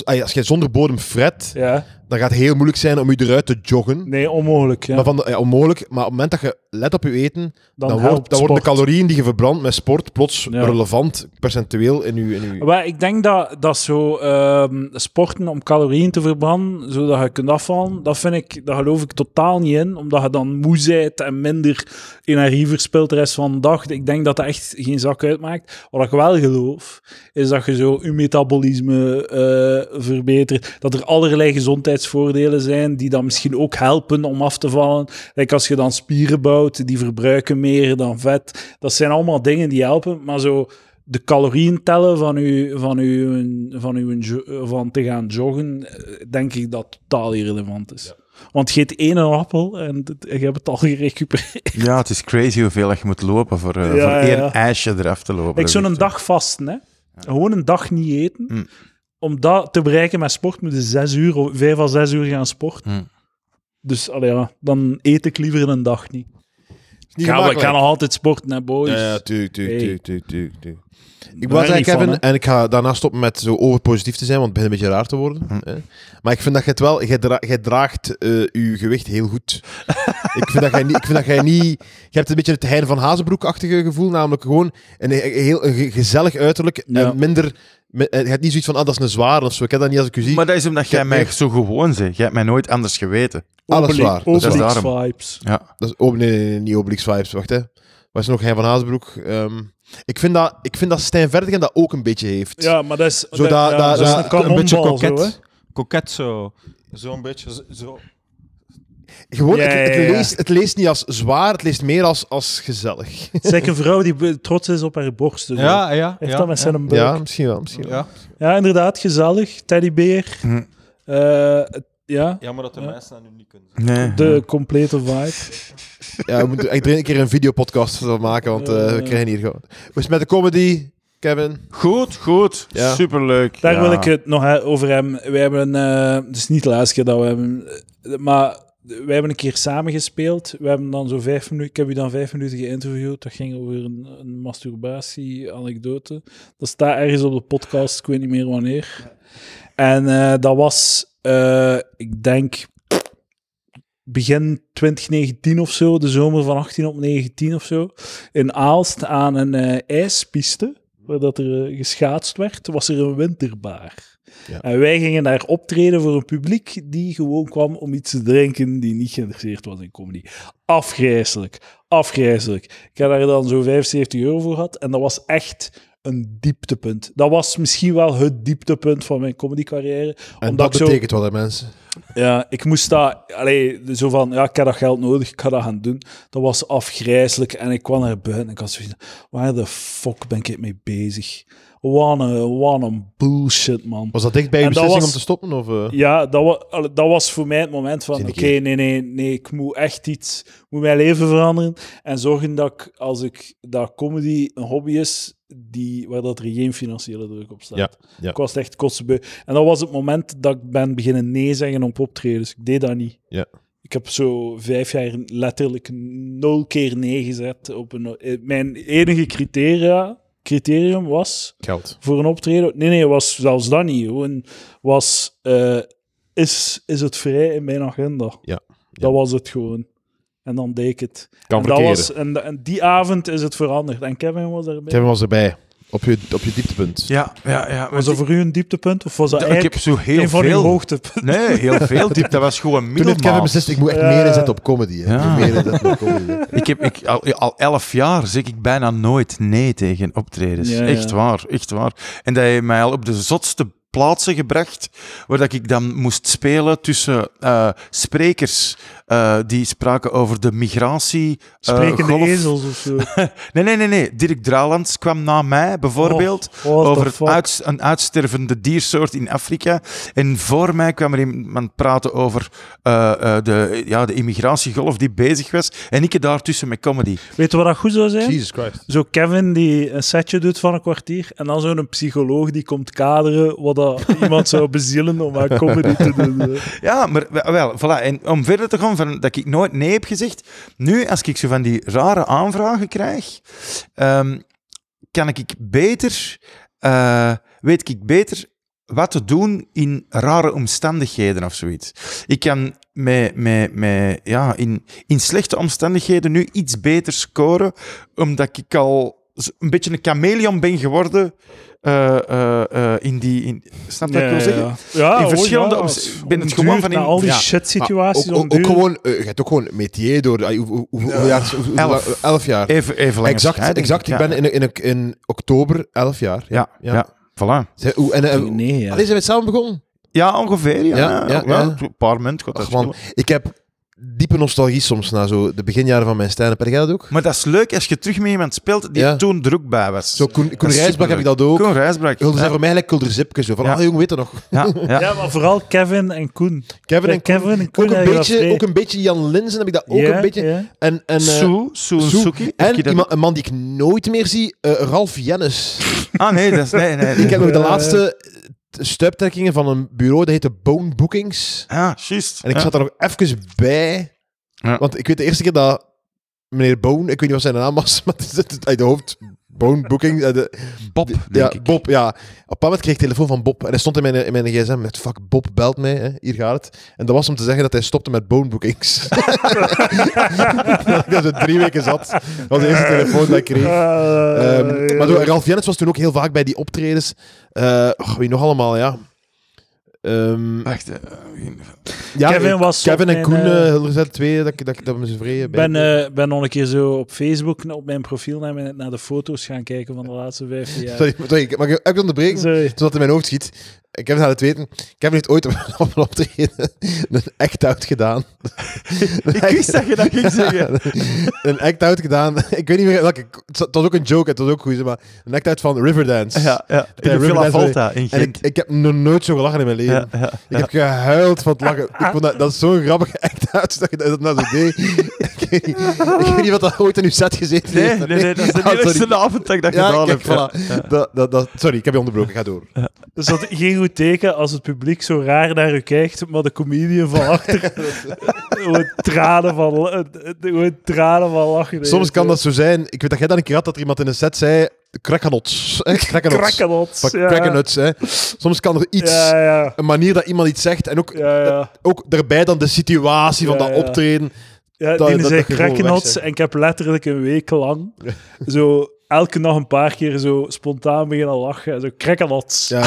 Als je zonder bodem fret, ja, dan gaat het heel moeilijk zijn om je eruit te joggen. nee, onmogelijk. Ja. Maar van de, ja, onmogelijk. Maar op het moment dat je let op je eten, dan, wordt, dan worden de calorieën die je verbrandt met sport plots Ja. relevant, percentueel in je... In. Maar ik denk dat, dat zo ehm, sporten om calorieën te verbranden, zodat je kunt afvallen, dat vind ik, dat geloof ik totaal niet in, omdat je dan moe bent en minder energie verspilt de rest van de dag. Ik denk dat dat echt geen zak uitmaakt. Wat ik wel geloof, is dat je zo je metabolisme eh, verbetert, dat er allerlei gezondheidsvoordelen zijn die dan misschien ook helpen om af te vallen. Like als je dan spieren bouwt, die verbruiken meer dan vet. Dat zijn allemaal dingen die helpen, maar zo de calorieën tellen van, u, van, u, van, uw jo- van te gaan joggen, eh, denk ik dat totaal irrelevant is. Want je eet één appel en je hebt het al gerecupereerd. Ja, het is crazy hoeveel je moet lopen voor, eh, Ja, voor één ja. ijsje eraf te lopen. Ik zo'n een dag vasten, hè. Gewoon een dag niet eten. Mm. Om dat te bereiken met sport moet je zes uur, of vijf à zes uur gaan sporten. Mm. Dus allee, ja, dan eet ik liever een dag niet. Ik ga, ik gemakkelijk. ga nog altijd sporten, hè, boys. Ja, ja, tuurlijk, tuurlijk, Hey. tuurlijk, tuurlijk, tuurlijk, tuurlijk. Ik was eigenlijk van, Kevin, en ik ga daarna stoppen met zo overpositief te zijn, want het begint een beetje raar te worden. Hm. hè. Maar ik vind dat je het wel, jij, dra- jij draagt eh, je gewicht heel goed. ik, vind dat jij niet, ik vind dat jij niet, je hebt een beetje het Hein van Hazenbroek-achtige gevoel, namelijk gewoon een, heel een gezellig uiterlijk Ja. en minder, me- eh, je hebt niet zoiets van, ah, dat is een zware of zo. Ik heb dat niet als ik u zie. Maar dat is omdat jij mij zo gewoon bent. Jij hebt mij nooit anders geweten. Alles Obelix- waar, dat is Obelix daarom. vibes. Ja. Dat is, oh, nee, nee, nee, niet Obelix Vibes, wacht hè. Wat is nog Hein van Hazenbroek? Ehm, ik, vind dat, ik vind dat Stijn Verdigen dat ook een beetje heeft. Ja, maar dat is, Zo dat, dat- ja, dat- dat is een een beetje kanonbal, zo, hè. koket. Koket zo. Zo'n beetje zo. Gewoon, Ja, het, het leest, het leest niet als zwaar, het leest meer als, als gezellig. Zeg een vrouw die trots is op haar borsten. zo. Ja, ja. Heeft ja, dat met ja. zijn buik. Ja, Ja. misschien wel. Misschien wel. Ja. inderdaad, gezellig. Teddybeer. Hm. Eh, het- ja, Jammer dat de Ja. mensen dat nu niet kunnen zien. Nee. de complete vibe. Ja, we moeten echt een keer een videopodcast van maken, want eh, we krijgen hier gewoon... Hoe is het met de comedy, Kevin? Goed, goed. Ja. Superleuk. Daar ja. wil ik het nog over hebben. Wij hebben, eh, het is niet de laatste keer dat we hebben, eh, maar wij hebben een keer samen gespeeld. We hebben dan zo vijf minuten, ik heb u dan vijf minuten geïnterviewd. Dat ging over een, masturbatie-anekdote. Dat staat ergens op de podcast, ik weet niet meer wanneer. En eh, dat was, eh, ik denk, begin 2019 of zo, de zomer van 18 op 19 of zo, in Aalst aan een eh, ijspiste, waar dat er geschaatst werd, was er een winterbaar. Ja. En wij gingen daar optreden voor een publiek die gewoon kwam om iets te drinken, die niet geïnteresseerd was in comedy. Afgrijzelijk, afgrijzelijk. Ik heb daar dan zo 75 euro voor gehad en dat was echt een dieptepunt. Dat was misschien wel het dieptepunt van mijn comedycarrière. En Omdat dat zo- betekent wat, hè, mensen. ja, ik moest dat... Allee, zo van, ja, ik heb dat geld nodig, ik ga dat gaan doen. Dat was afgrijzelijk en ik kwam naar buiten en ik had zoiets waar de fuck ben ik mee bezig? Wat een bullshit, man. Was dat dicht bij je beslissing was- om te stoppen? Of, eh? Ja, dat, wa, dat was voor mij het moment van, oké, nee, nee, nee, ik moet echt iets, moet mijn leven veranderen en zorgen dat ik, als ik, dat comedy een hobby is, die, waar dat er geen financiële druk op staat. Ja, ja. Ik was echt kostbeu. En dat was het moment dat ik ben beginnen nee zeggen op optredens. Ik deed dat niet. Ja. Ik heb zo vijf jaar letterlijk nul keer nee gezet. Op een, eh, mijn enige criteria, criterium was Geld. voor een optreden. Nee, nee, was zelfs dat niet. Gewoon was, eh, is, is het vrij in mijn agenda? Ja, Dat was het gewoon. En dan deed ik het. Kan en, dat was, en, en die avond is het veranderd. En Kevin was erbij. Kevin was erbij. Op je, op je dieptepunt. Ja, ja, ja. Was dat voor u een dieptepunt? Of was dat ik heb zo heel een van uw veel... hoogtepunten? Nee, heel veel diep. Dat was gewoon Toen heeft Kevin middelmaat. beslist, ik moet echt meer inzetten op comedy. Hè. Ik Ja. meer inzetten op comedy. hè. Ik heb ik, al, al elf jaar zeg ik bijna nooit nee tegen optredens. Ja, ja. Echt waar, echt waar. En dat je mij al op de zotste plaatsen gebracht waar dat ik dan moest spelen tussen eh, sprekers eh, die spraken over de migratie. eh, Sprekende golf. ezels of zo. Nee, nee, nee, nee. Dirk Draalands kwam na mij bijvoorbeeld Oh, over het uits- een uitstervende diersoort in Afrika. En voor mij kwam er iemand praten over eh, eh, de, ja, de immigratiegolf die bezig was. En ik daartussen met comedy. Weet je wat dat goed zou zijn? Jesus Christ. Zo Kevin die een setje doet van een kwartier en dan zo'n psycholoog die komt kaderen wat dat iemand zou bezielen om aan comedy te doen. Ja, maar wel, wel, voilà. En om verder te gaan van dat ik nooit nee heb gezegd. Nu, als ik zo van die rare aanvragen krijg, ehm, kan ik beter, eh, weet ik beter wat te doen in rare omstandigheden of zoiets. Ik kan met, met, met, ja, in, in slechte omstandigheden nu iets beter scoren, omdat ik al een beetje een chameleon ben geworden eh, eh, eh, in die... In, snap je wat ik wil zeggen? Ja, In oh, verschillende ja, ben het gewoon van in- al die Ja, shit Maar situaties ook, ook, gewoon, je hebt ook gewoon métier door. ah, hoe- hoe- hoe- jaar? Elf. elf jaar. Even, even langer Exact, scheiding. exact. Ik Ja. ben in, in, in oktober elf jaar. Ja, Ja. ja. voilà. Zij- hoe- en, en, Nee, ja. Allee, zijn we samen begonnen? Ja, ongeveer. Ja, Ja, ja, ja. Een paar munt Ach man, schelen. ik heb diepe nostalgie soms na zo de beginjaren van mijn stand-up. Heb jij dat ook? Maar dat is leuk als je terug met iemand speelt die Ja. toen er ook bij was. Zo, Koen, Koen heb ik dat ook. Koen Rijsbrak. Hulde zijn Ja. voor mij gelijk Kulder Zipke. Zo van, Ja. ah jong, weet je nog? Ja, ja. Ja, maar vooral Kevin en Koen. Kevin en Koen ook, een beetje, ook een beetje Jan Linzen heb ik dat ook Ja, een beetje. ja. En, en, eh, Sue, Sue Sue. Suki. Heb en iemand, een man die ik nooit meer zie, eh, Ralf Jennis. Ah, nee, dat is... Nee, nee, nee. Ik heb nog de laatste stuiptrekkingen van een bureau, dat heette Bone Bookings. Ja, juist. En ik Ja. zat daar nog even bij. Ja. Want ik weet de eerste keer dat meneer Bone, ik weet niet wat zijn naam was, maar het zit uit de hoofd. Bone Booking. eh, de- Bob, ja, denk ik. Bob, ja. Op een bepaald moment kreeg ik telefoon van Bob. En hij stond in mijn, in mijn gsm met, fuck, Bob belt mij, hè, hier gaat het. En dat was om te zeggen dat hij stopte met Bone Bookings. dat ik zo drie weken zat. Dat was de eerste telefoon dat ik kreeg. Eh, Ehm, maar zo, Ralf Jennis was toen ook heel vaak bij die optredens. Eh, oh, wie nog allemaal, ja. Ehm, Wacht, eh, ja, Kevin ik- was Kevin en Koen, uh, zijn twee, dat ik dat, ik- dat me vrij Ik ben, eh, ben nog een keer zo op Facebook op mijn profiel naar, mijn- naar de foto's gaan kijken van de laatste vijf jaar. Sorry, sorry, ik- mag ik even onderbreken? Sorry. Zodat het in mijn hoofd schiet. Kevin gaat het weten. Kevin heeft ooit op een optreden een act-out gedaan. Ik wist dat je dat ging zeggen. een act-out gedaan. Ik weet niet meer welke. Het was ook een joke, het was ook goed, maar een act-out van Riverdance. Ja, ja. In de Riverdance- Villa Volta in En ik, Gent. ik heb nog nooit zo gelachen in mijn leven. Ja, ja, Ik heb gehuild van het lachen. Ik vond dat, dat is zo'n grappige act-out dat je dat nou zo deed. ik, weet niet, ik weet niet wat dat ooit in uw set gezeten Nee, heeft. nee, nee, dat is de Ah, eerste avond dat ik dat Ja, gedaan kijk, heb. Voilà. Dat, dat, dat, sorry, ik heb je onderbroken. Ga door. Dus dat is geen goed teken als het publiek zo raar naar u kijkt, maar de comedian van achter gewoon tranen van, eh, gewoon tranen van lachen. Soms kan dat zo zijn. Ik weet dat jij dan een keer had dat er iemand in een set zei... Ja. Krakkenots, hè. Soms kan er iets... Ja, ja. Een manier dat iemand iets zegt. En ook, ook daarbij dan de situatie van dat optreden. Ja, Dat- die dat- zei en ik heb letterlijk een week lang zo elke dag een paar keer zo spontaan beginnen lachen. Zo krakkenots. Ja.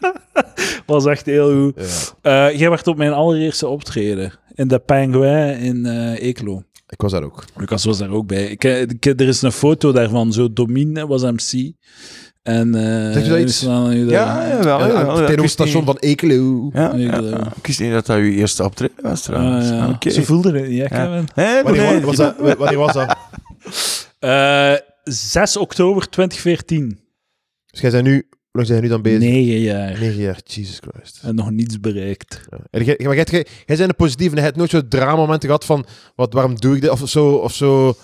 Was echt heel goed. Eh, jij werd op mijn allereerste optreden in de Penguin in eh Eeklo. Ik was daar ook. Lucas was daar ook bij. Ik, ik, er is een foto daarvan. Zo Domine was MC. En, eh, Zeg je dat iets? dan- Ja, ja, het Tenno wist station van Ekelo. Ja, Ik, eh, wist niet dat dat uw eerste optreden was, trouwens. Ah, ja. Oké. Ze voelden het niet, hè, Ja. Kevin? Wanneer, nee, was dat, wanneer was dat? Eh, 6 oktober 2014. Dus jij bent nu... Hoe lang zijn jij nu dan bezig? Negen jaar. Negen jaar. Jesus Christ. En nog niets bereikt. Ja. En jij, maar jij, jij, jij bent een positieve en jij hebt nooit zo'n drama-momenten gehad van wat, waarom doe ik dit? Of zo... Of, zo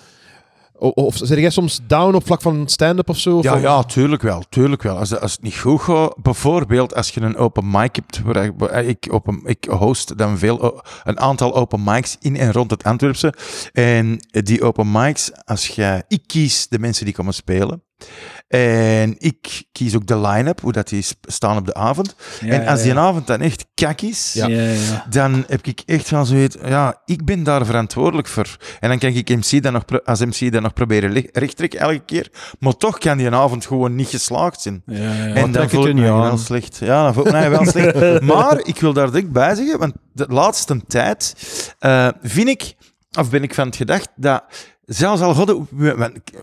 of, of zit jij soms down op vlak van stand-up of zo? Of Ja, ja, tuurlijk wel. Tuurlijk wel. Als, het- als het niet goed gaat, bijvoorbeeld als je een open mic hebt, waar ik- open, ik host dan veel, een aantal open mics in en rond het Antwerpse. En die open mics, als jij, ik kies de mensen die komen spelen. En ik kies ook de line-up, hoe dat die sp- staan op de avond. en als die avond dan echt kak is, Ja. Ja, ja. dan heb ik echt wel zoiets, ja, ik ben daar verantwoordelijk voor. En dan kan ik MC dan nog, als MC dan nog proberen li- recht trekken elke keer. Maar toch kan die avond gewoon niet geslaagd zijn. ja, ja. En trek dan het voel je ik niet me aan? wel slecht. Ja, dan voel ik me wel slecht. Maar ik wil daar direct bij zeggen, want de laatste tijd eh, vind ik, of ben ik van het gedacht, dat Zelfs al godde op uw...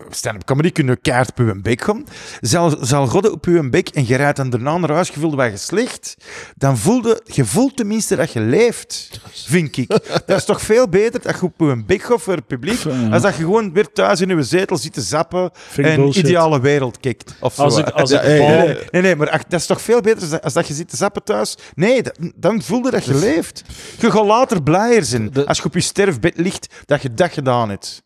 Stand-up comedy kunnen keihard op uw bek gaan. Zelfs zal godde op uw bek en je rijdt dan daarna naar huis, je voelde wat je slecht, dan voelde... Je voelt tenminste dat je leeft, vind ik. Dat is toch veel beter dat je op uw bek gaat voor het publiek, Ja. als dat je gewoon weer thuis in je zetel zit te zappen Vind en bullshit. ideale wereld kijkt. Of zo. Ik, als Ja, Nee, nee, nee, maar ach, dat is toch veel beter als dat, als dat je zit te zappen thuis? Nee, dat- dan voelde dat je leeft. Je gaat later blijer zijn De- als je op je sterfbed ligt dat je dat gedaan hebt.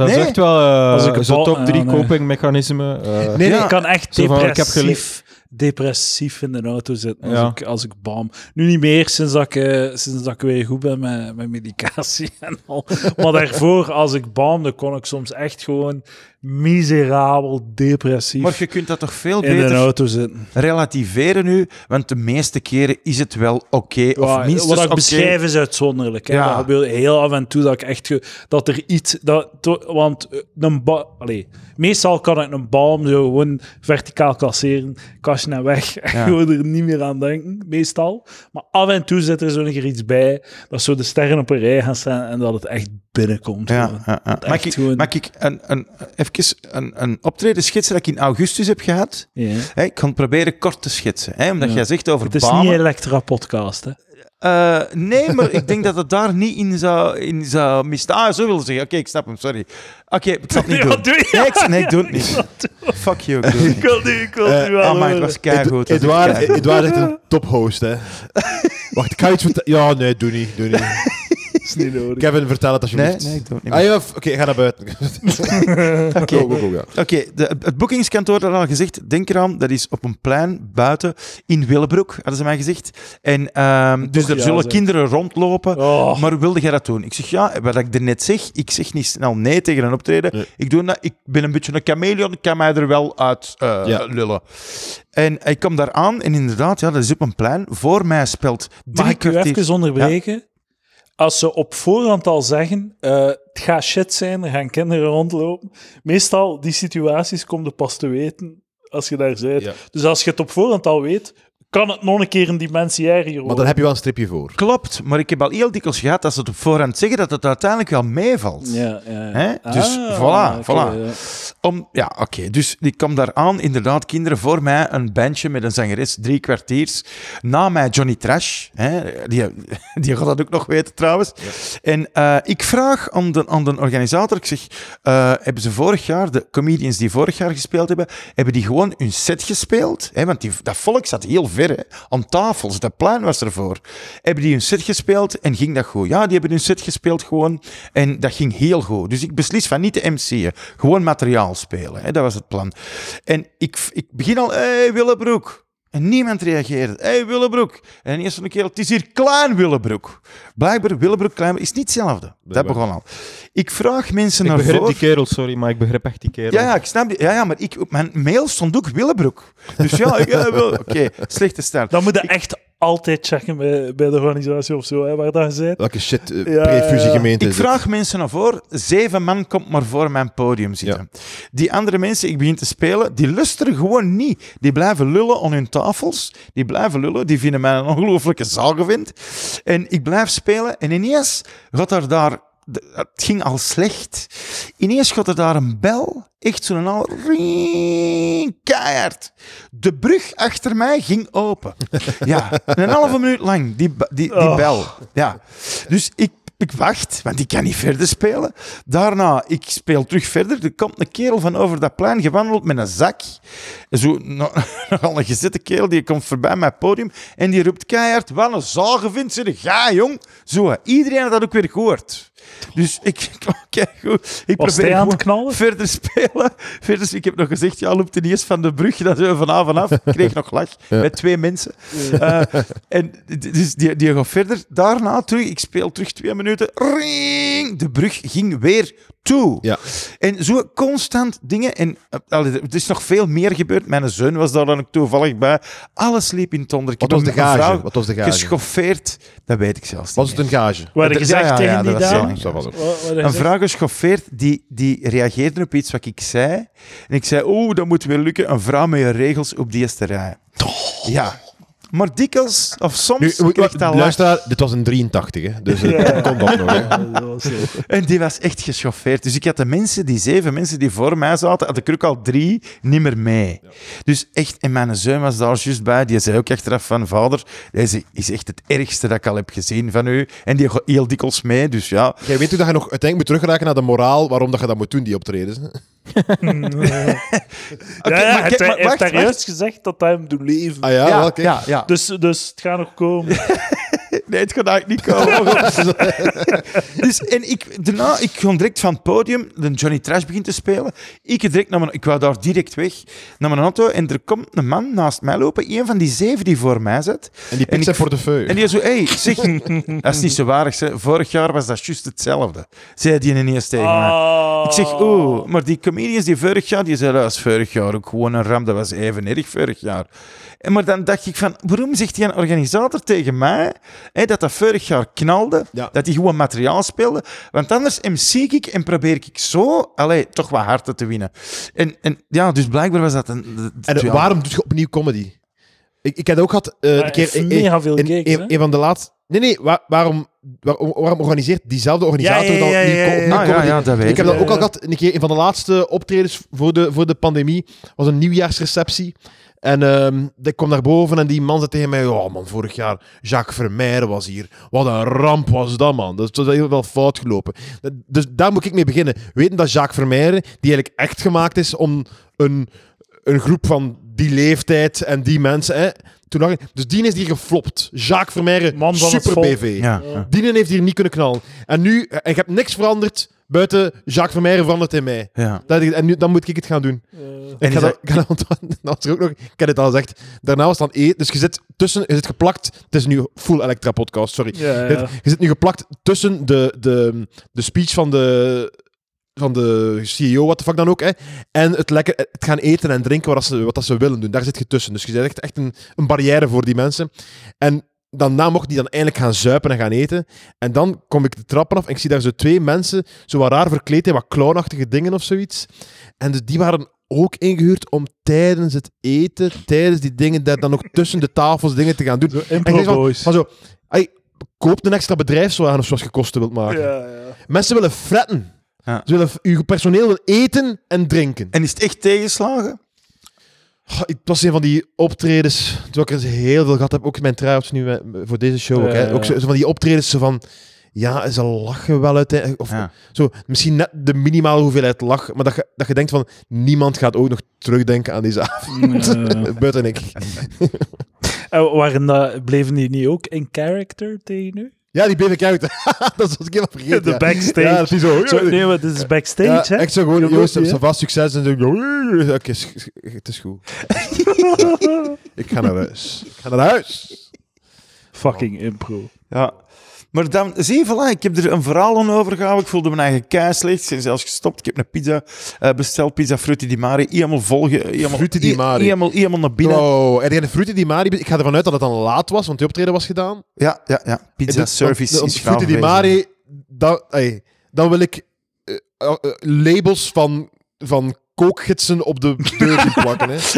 Dat Nee. is echt wel eh, Als ik een zo'n top 3 ja, nee. copingmechanisme. eh. Nee, Ja. Ik kan echt Zo van, ik heb depressief, depressief in de auto zitten als, Ja. ik, als ik bam. Nu niet meer sinds dat ik, eh, sinds dat ik weer goed ben met, met medicatie en al. Maar daarvoor, als ik bam, kon ik soms echt gewoon miserabel depressief Maar je kunt dat toch veel in beter auto zitten. relativeren nu, want de meeste keren is het wel oké, of minstens wat ik beschrijf is uitzonderlijk. Hè. Ja. Dat gebeurt heel af en toe dat ik echt... dat er iets... Dat, want eh, een ba allee, meestal kan ik een balm zo gewoon verticaal klasseren, kastje naar weg en Ja. gewoon er niet meer aan denken, meestal. Maar af en toe zit er zo nog iets bij, dat zo de sterren op een rij gaan staan en dat het echt binnenkomt. Ja, Mag ik, gewoon- mag ik een, een, even een, een optreden schetsen dat ik in augustus heb gehad? Ja. Hè, ik kan het proberen kort te schetsen, hè, omdat Ja. jij zegt over Het is banen. niet een Elektra-podcast, hè. Eh, nee, maar ik denk dat het daar niet in zou, in zou misten. Ah, zo wil je zeggen. Oké, ik snap hem, sorry. Oké, ik zal het niet Ja, doen. doe je. Nee, ik, nee, ik doe het niet. Fuck you, ik doe het niet. Ik wil nu, ik wil Eh, nu wel Ah, maar het was keigoed. Ed- Edouard, Edouard is echt een tophost, hè. Wacht, ik ga iets vertellen. Ja, nee, doe niet, doe niet. is niet nodig. Kevin, vertel het Nee, alsjeblieft. nee, ik doe het niet. Ah ja, oké, ga naar buiten. Oké. Go, go, go, ja. Oké, de- het boekingskantoor had al gezegd, denk eraan, dat is op een plein buiten in Willebroek, hadden ze mij gezegd. En, ehm, dus Toch er ja zullen kinderen rondlopen. Oh. Maar wilde jij dat doen? Ik zeg ja, wat ik er net zeg, ik zeg niet snel nee tegen een optreden. Nee. Ik doe dat, ik ben een beetje een chameleon, ik kan mij er wel uit eh, Ja. lullen. En ik kom daar aan en inderdaad, ja, dat is op een plein. Voor mij speelt drie Mag ik u even onderbreken? Als ze op voorhand al zeggen, eh, het gaat shit zijn, er gaan kinderen rondlopen. Meestal, die situaties kom je pas te weten als je daar bent. Ja. Dus als je het op voorhand al weet, kan het nog een keer een dimensie erger worden. Maar daar heb je wel een stripje voor. Klopt, maar ik heb al heel dikwijls gehad dat ze het op voorhand zeggen dat het uiteindelijk wel meevalt. Ja, ja? Dus Ah, voilà, voilà. ja. Om, ja, oké. Dus ik kwam daar aan, inderdaad, kinderen voor mij, een bandje met een zangeres, drie kwartiers. Na mij Johnny Trash, hè, die, die gaat dat ook nog weten trouwens. En eh, ik vraag aan de, aan de organisator, ik zeg, eh, hebben ze vorig jaar, de comedians die vorig jaar gespeeld hebben, hebben die gewoon hun set gespeeld? Hè, want die, dat volk zat heel ver, tafels, dat plein was ervoor. Hebben die hun set gespeeld en ging dat goed? Ja, die hebben hun set gespeeld gewoon en dat ging heel goed. Dus ik beslis van niet te MC'en, gewoon materiaal spelen. Hè, dat was het plan. En ik, ik begin al, hé hey, Willebroek. En niemand reageerde. Hé, hey, Willebroek. En eerst een keer, het is hier Klein Willebroek. Blijkbaar, Willebroek, Klein is niet hetzelfde. Dat begon al. Ik vraag mensen Ik naar begrijp voren. die kerel, sorry, maar ik begrijp echt die kerel. Ja, ja, ik snap die. Ja, ja, maar ik, op mijn mail stond ook Willebroek. Dus ja, ik, ja, oké, slechte start. Dan moet je echt altijd checken bij, bij de organisatie of zo, hè, waar dat bent. Welke shit, uh, Ja, pre-fusiegemeente Ik vraag mensen naar voren. Zeven man komt maar voor mijn podium zitten. Die andere mensen, ik begin te spelen, die luisteren gewoon niet. Die blijven lullen aan hun tafels. Die blijven lullen. Die vinden mij een ongelooflijke zagevind. En ik blijf spelen. En ineens gaat er daar... de- Het ging al slecht. Ineens gaat er daar een bel. Echt zo'n al... ring, Keihard. De brug achter mij ging open. Ja, een halve minuut lang. Die, die, die Oh. bel. Ja. Dus ik ik wacht, want ik kan niet verder spelen. Daarna, ik speel terug verder. Er komt een kerel van over dat plein gewandeld met een zak. Zo, no- nogal een gezette kerel, die komt voorbij mijn podium en die roept keihard, wat een zagen vindt ze, ga jong. Zo, iedereen had dat ook weer gehoord. Dus ik, oké, goed. Ik Was probeer aan het knallen? verder spelen. Verder, ik heb nog gezegd, ja, loopt ten eerste van de brug, dat we vanavond af. Ik kreeg nog lach met twee mensen. Eh, en dus die, die gaat verder. Daarna terug, ik speel terug twee minuten. Ring! De brug ging weer toe. Ja. En zo constant dingen. En allee, er is nog veel meer gebeurd. Mijn zoon was daar dan ook toevallig bij. Alles liep in het. Ik Wat was de gage? vrouw Wat was de gage? Geschoffeerd, dat weet ik zelfs Was niet het een gage? Waar gezegd ja, tegen ja, die was dame? was het. Een vrouw geschoffeerd, die, die reageerde op iets wat ik zei. En ik zei, oeh, dat moet weer lukken. Een vrouw met je regels op die eerste rij. Ja. Maar dikwijls, of soms, Nu, krijgt dat lach. luisteraar, dit was een 83, hè, dus Ja. komt dat nog. Hè. Ja, dat was zo. En die was echt geschoffeerd. Dus ik had de mensen, die zeven mensen die voor mij zaten, had ik er ook al drie niet meer mee. Dus echt, en mijn zoon was daar juist bij. Die zei ook achteraf van, vader, deze is echt het ergste dat ik al heb gezien van u. En die gaat heel dikwijls mee, dus ja. Jij weet hoe dat je nog uiteindelijk moet terugraken naar de moraal waarom dat je dat moet doen, die optredens. ja, ja, maar hij kijk, maar heeft wacht, daar wacht. juist gezegd dat hij hem doet leven. Ah ja, Ja, wel, kijk. ja, ja. Dus, dus het gaat nog komen. Nee, het gaat eigenlijk niet komen. dus, en ik, daarna, ik kwam direct van het podium, de Johnny Trash begint te spelen. Ik, direct naar mijn, ik wou daar direct weg, naar mijn auto. En er komt een man naast mij lopen, een van die zeven die voor mij zit. En die pikt zijn ik- portefeuille. En die zo, hey, zeg, dat is niet zo waardig. Zeg. Vorig jaar was dat juist hetzelfde. Zei die ineens tegen mij. Ah. Ik zeg, oeh, maar die comedians die vorig jaar, die zeiden, dat was vorig jaar ook gewoon een ram, dat was even erg vorig jaar. En maar dan dacht ik van, waarom zegt die een organisator tegen mij hè, dat dat vorig jaar knalde, Ja. dat hij gewoon materiaal speelde, want anders MC ik en probeer ik zo, allee, toch wat harten te winnen. En, en ja, dus blijkbaar was dat een... En eh, ja. waarom doe je opnieuw comedy? Ik, ik heb dat ook gehad eh, Hij een keer... mega veel gigs, een, van de laatste... Nee, nee, waar- waarom, waarom, waarom organiseert diezelfde organisator Ja, ja, dan ja, opnieuw ja, ja, Ah, ja, comedy? ja, dat weet Ik heb Ja, dat ook al gehad. Een keer, een van de laatste optredens voor de, voor de pandemie was een nieuwjaarsreceptie. En ehm, ik kwam naar boven en die man zei tegen mij: Oh man, vorig jaar Jacques Vermeijren was hier. Wat een ramp was dat, man. Dat is heel wel fout gelopen. Dus daar moet ik mee beginnen. Weten dat Jacques Vermeijren, die eigenlijk echt gemaakt is om een, een groep van die leeftijd en die mensen. Hè, toen ik, dus die is hier geflopt. Jacques Vermeijren, Man van het super. BV. Ja, heeft hier niet kunnen knallen. En nu, en ik heb niks veranderd buiten Jacques Vermeijren veranderd in mij. ja. Dat, ik- en nu, dan moet ik het gaan doen. Eh, Ik is ga dat- dat, ik ga dat er ook nog, ik heb het al gezegd. Daarna was dan eten. Dus je zit tussen, je zit geplakt. Het is nu full Electra podcast, sorry. ja, Je, ja. je zit nu geplakt tussen de, de, de speech van de, van de CEO, wat de fuck dan ook, hè, en het, lekker, het gaan eten en drinken wat, ze, wat dat ze willen doen. Daar zit je tussen. Dus je bent echt, echt een, een barrière voor die mensen. En daarna mocht die dan eindelijk gaan zuipen en gaan eten. En dan kom ik de trappen af en ik zie daar zo twee mensen, zo wat raar verkleed in wat clownachtige dingen of zoiets. En dus die waren ook ingehuurd om tijdens het eten, tijdens die dingen, daar dan nog tussen de tafels dingen te gaan doen. Zo En ik van, van zo, ay, koop een extra bedrijfswagen of zoals je kosten wilt maken. Ja, ja. Mensen willen fretten. Ja. Ze willen, uw personeel wil eten en drinken. En is het echt tegenslagen? Oh, Het was een van die optredens, toen ik er heel veel gehad heb, ook in mijn try-outs nu eh, voor deze show. ook, hè. Ook zo, zo van die optredens zo van, ja, ze lachen wel uiteindelijk. Of Ja. zo, misschien net de minimale hoeveelheid lach, maar dat je, dat je denkt van, niemand gaat ook nog terugdenken aan deze avond. Buiten ik. En waren dat, bleven die niet ook in character tegen u? Ja, die bleef ik uit. dat was ik helemaal vergeten. De ja. backstage. Ja, dat is zo. Zo, nee, maar dit is backstage, Ja, hè? echt zo gewoon, Joost, ja. ça va, succes. En zo, oké, is- het is goed. Ik ga naar huis. Ik ga naar huis. Fucking impro. Ja. Maar dan, zie je, voilà, ik heb er een verhaal aan overgehouden. Ik voelde mijn eigen kei slecht. Ik ben zelfs gestopt. Ik heb een pizza eh, besteld, pizza Frutti di Mare. Helemaal vol. ge- Helemaal, Frutti di Mare. Helemaal, helemaal naar binnen. Oh, en de Fruity di Mari, ik ga ervan uit dat het dan laat was, want die optreden was gedaan. Ja, ja, ja. Pizza de- service want- is Fruity di Mari, dan, ey, dan wil ik eh, eh, labels van, van kookgidsen op de deur plakken. Hè.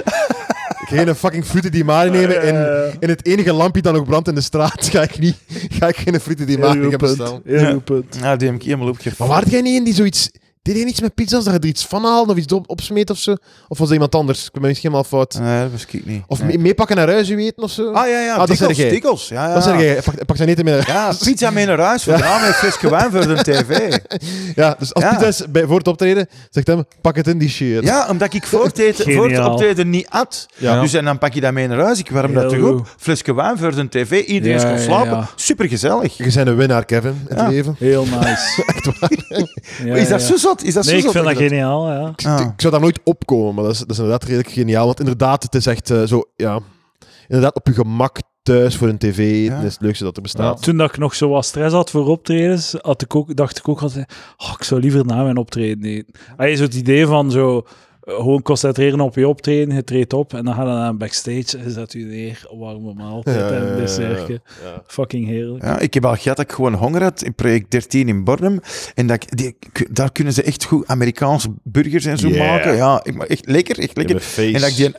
Geen fucking Fruity di Mari nemen en in het enige lampje dat nog brandt in de straat ga ik, niet, ga ik geen Fruity di heel Mari goed gaan bestellen. Heel goed punt. Ja, die heb ik helemaal opgevat. Maar waar jij niet in die zoiets... Deed je iets met pizza's, dat je er iets van haalde of iets op, opsmeet of zo? Of was dat iemand anders? Ik ben misschien helemaal fout. Nee, dat was ik niet. Of Nee. mee- meepakken naar huis, u weten of zo? Ah ja, ja. Ah, dat jij. dikkels. Ja, ja. Dat zeg jij. Pak, pak zijn eten mee naar Ja, pizza mee naar huis vandaan met een flesje wijn voor de tv. Ja, dus als Ja. pizza is bij, voor het optreden, zegt hem, pak het in die shit. Ja, omdat ik voor het, eten, voor het Geniaal. optreden niet at. Ja. Dus en dan pak je dat mee naar huis. Ik warm dat toch op. goed. Flesje wijn voor de tv. Iedereen is gaan slapen. ja. Super gezellig. Je bent een winnaar, Kevin, in het leven. Heel nice. Ja, is dat ja. zo Is dat Nee, zo ik vind dat geniaal, ja. Ah. Ik zou daar nooit opkomen, maar dat is, dat is inderdaad redelijk geniaal. Want inderdaad, het is echt eh, zo, ja... Inderdaad, op je gemak thuis voor een tv. Ja. Dat is het leukste dat er bestaat. Toen dat ik nog zo wat stress had voor optredens, had ik ook, dacht ik ook altijd, oh, ik zou liever na mijn optreden eten. Hij zo het idee van zo, gewoon concentreren op je optreden, je treedt op en dan ga je naar een backstage en zet je neer, warme maaltijd Ja, en ja, een ja, dessertje. ja. Fucking heerlijk. Ja, ik heb al gehad dat ik gewoon honger had in project 13 in Bornem. En dat ik, die, daar kunnen ze echt goed Amerikaanse burgers en zo Yeah. maken. Ja, ik, echt lekker, echt lekker. En dat ik die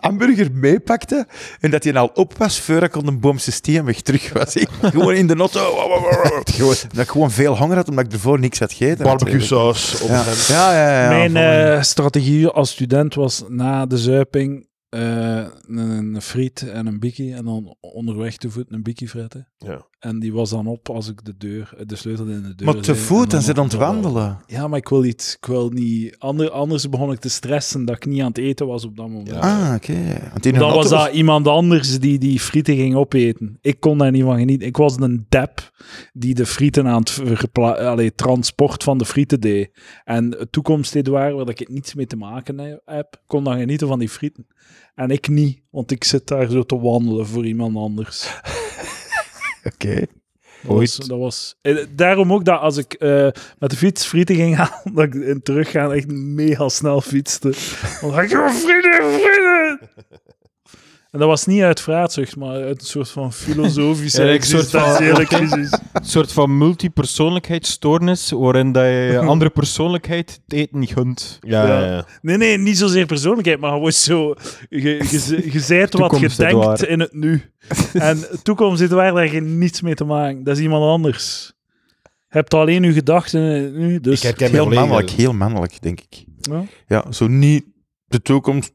hamburger meepakte en dat hij al op was voor ik op een boomsysteem weg terug was. Ik gewoon in de. Gewoon Dat ik gewoon veel honger had, omdat ik ervoor niks had gegeten. barbecue saus op Ja, ja, ja. ja, Mijn eh, strategie als student was na de zuiping eh, een, een friet en een bikkie en dan onderweg te voet een bikkie fretten. Ja. En die was dan op als ik de deur, de sleutel in de deur Maar te voet en dan zit aan het op- wandelen. Ja, maar ik wil niet, ik wil niet. Ander, anders begon ik te stressen dat ik niet aan het eten was op dat moment. Ja. Ah, oké. Dan was dat iemand anders die die frieten ging opeten. Ik kon daar niet van genieten. Ik was een dep die de frieten aan het allee, transport van de frieten deed. En het toekomst-Edouard, waar ik niets mee te maken he- heb, kon dan genieten van die frieten. En ik niet, want ik zit daar zo te wandelen voor iemand anders. Oké. Dat was, dat was, eh, daarom ook dat als ik eh, met de fiets frieten ging halen, dat ik in teruggaan echt mega snel fietste. Dan dacht ik, "Oh, frieten, frieten! En dat was niet uit vraatzucht, maar uit een soort van filosofische, Ja, existentiële crisis. Een soort van multipersoonlijkheidsstoornis, waarin dat je je andere persoonlijkheid het eten niet gunt. Ja, Ja. ja, ja. Nee, nee, niet zozeer persoonlijkheid, maar gewoon zo... Je, je, je zijt wat je denkt in het nu. En toekomst zit waar daar geen niets mee te maken. Dat is iemand anders. Je hebt alleen je gedachten in het nu, dus... Ik herken Heel mannelijk, heel mannelijk, denk ik. Ja, Ja, zo niet de toekomst,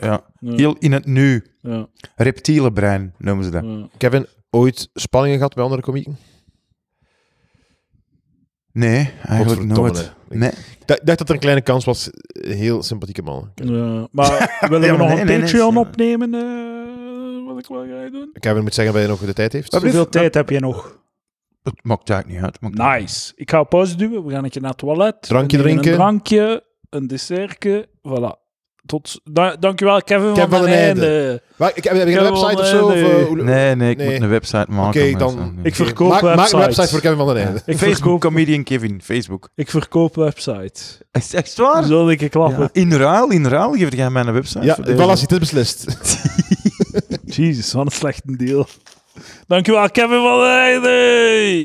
ja. ja, heel in het nu. ja, Reptiele brein noemen ze dat. ja. Kevin, ooit spanningen gehad bij andere komieken? Nee, eigenlijk nooit. Nee. Ik dacht dat er een kleine kans was. Heel sympathieke man. Ja, maar willen Ja, we maar nog nee, een nee, Patreon nee. opnemen? eh, wat ik wel ga doen? Kevin moet zeggen dat hij nog de tijd heeft. Hoeveel tijd heb je nog? Het maakt eigenlijk niet uit. maakt niet uit. Nice. Ik ga pauze duwen. We gaan een keer naar het toilet. Drankje drinken. Een drankje, een dessertje. Voilà. Tot, da dankjewel, Kevin, Kevin van van Einde. Maar, ik, heb je een website of zo? Of, eh, hoe- Nee, nee, ik Nee. moet een website maken. Oké, dan- zo. Ik verkoop maak, maak websites. een website voor Kevin van den Einde. Ik Facebook verkoop, Comedian Kevin, Facebook. ik verkoop websites. Is echt waar? Zal ik klappen? Ja. In ruil, in ruil geef jij mij een website. Ja, deze. voilà, het is beslist. Jezus, wat een slechte deal. Dankjewel, Kevin van den Einde.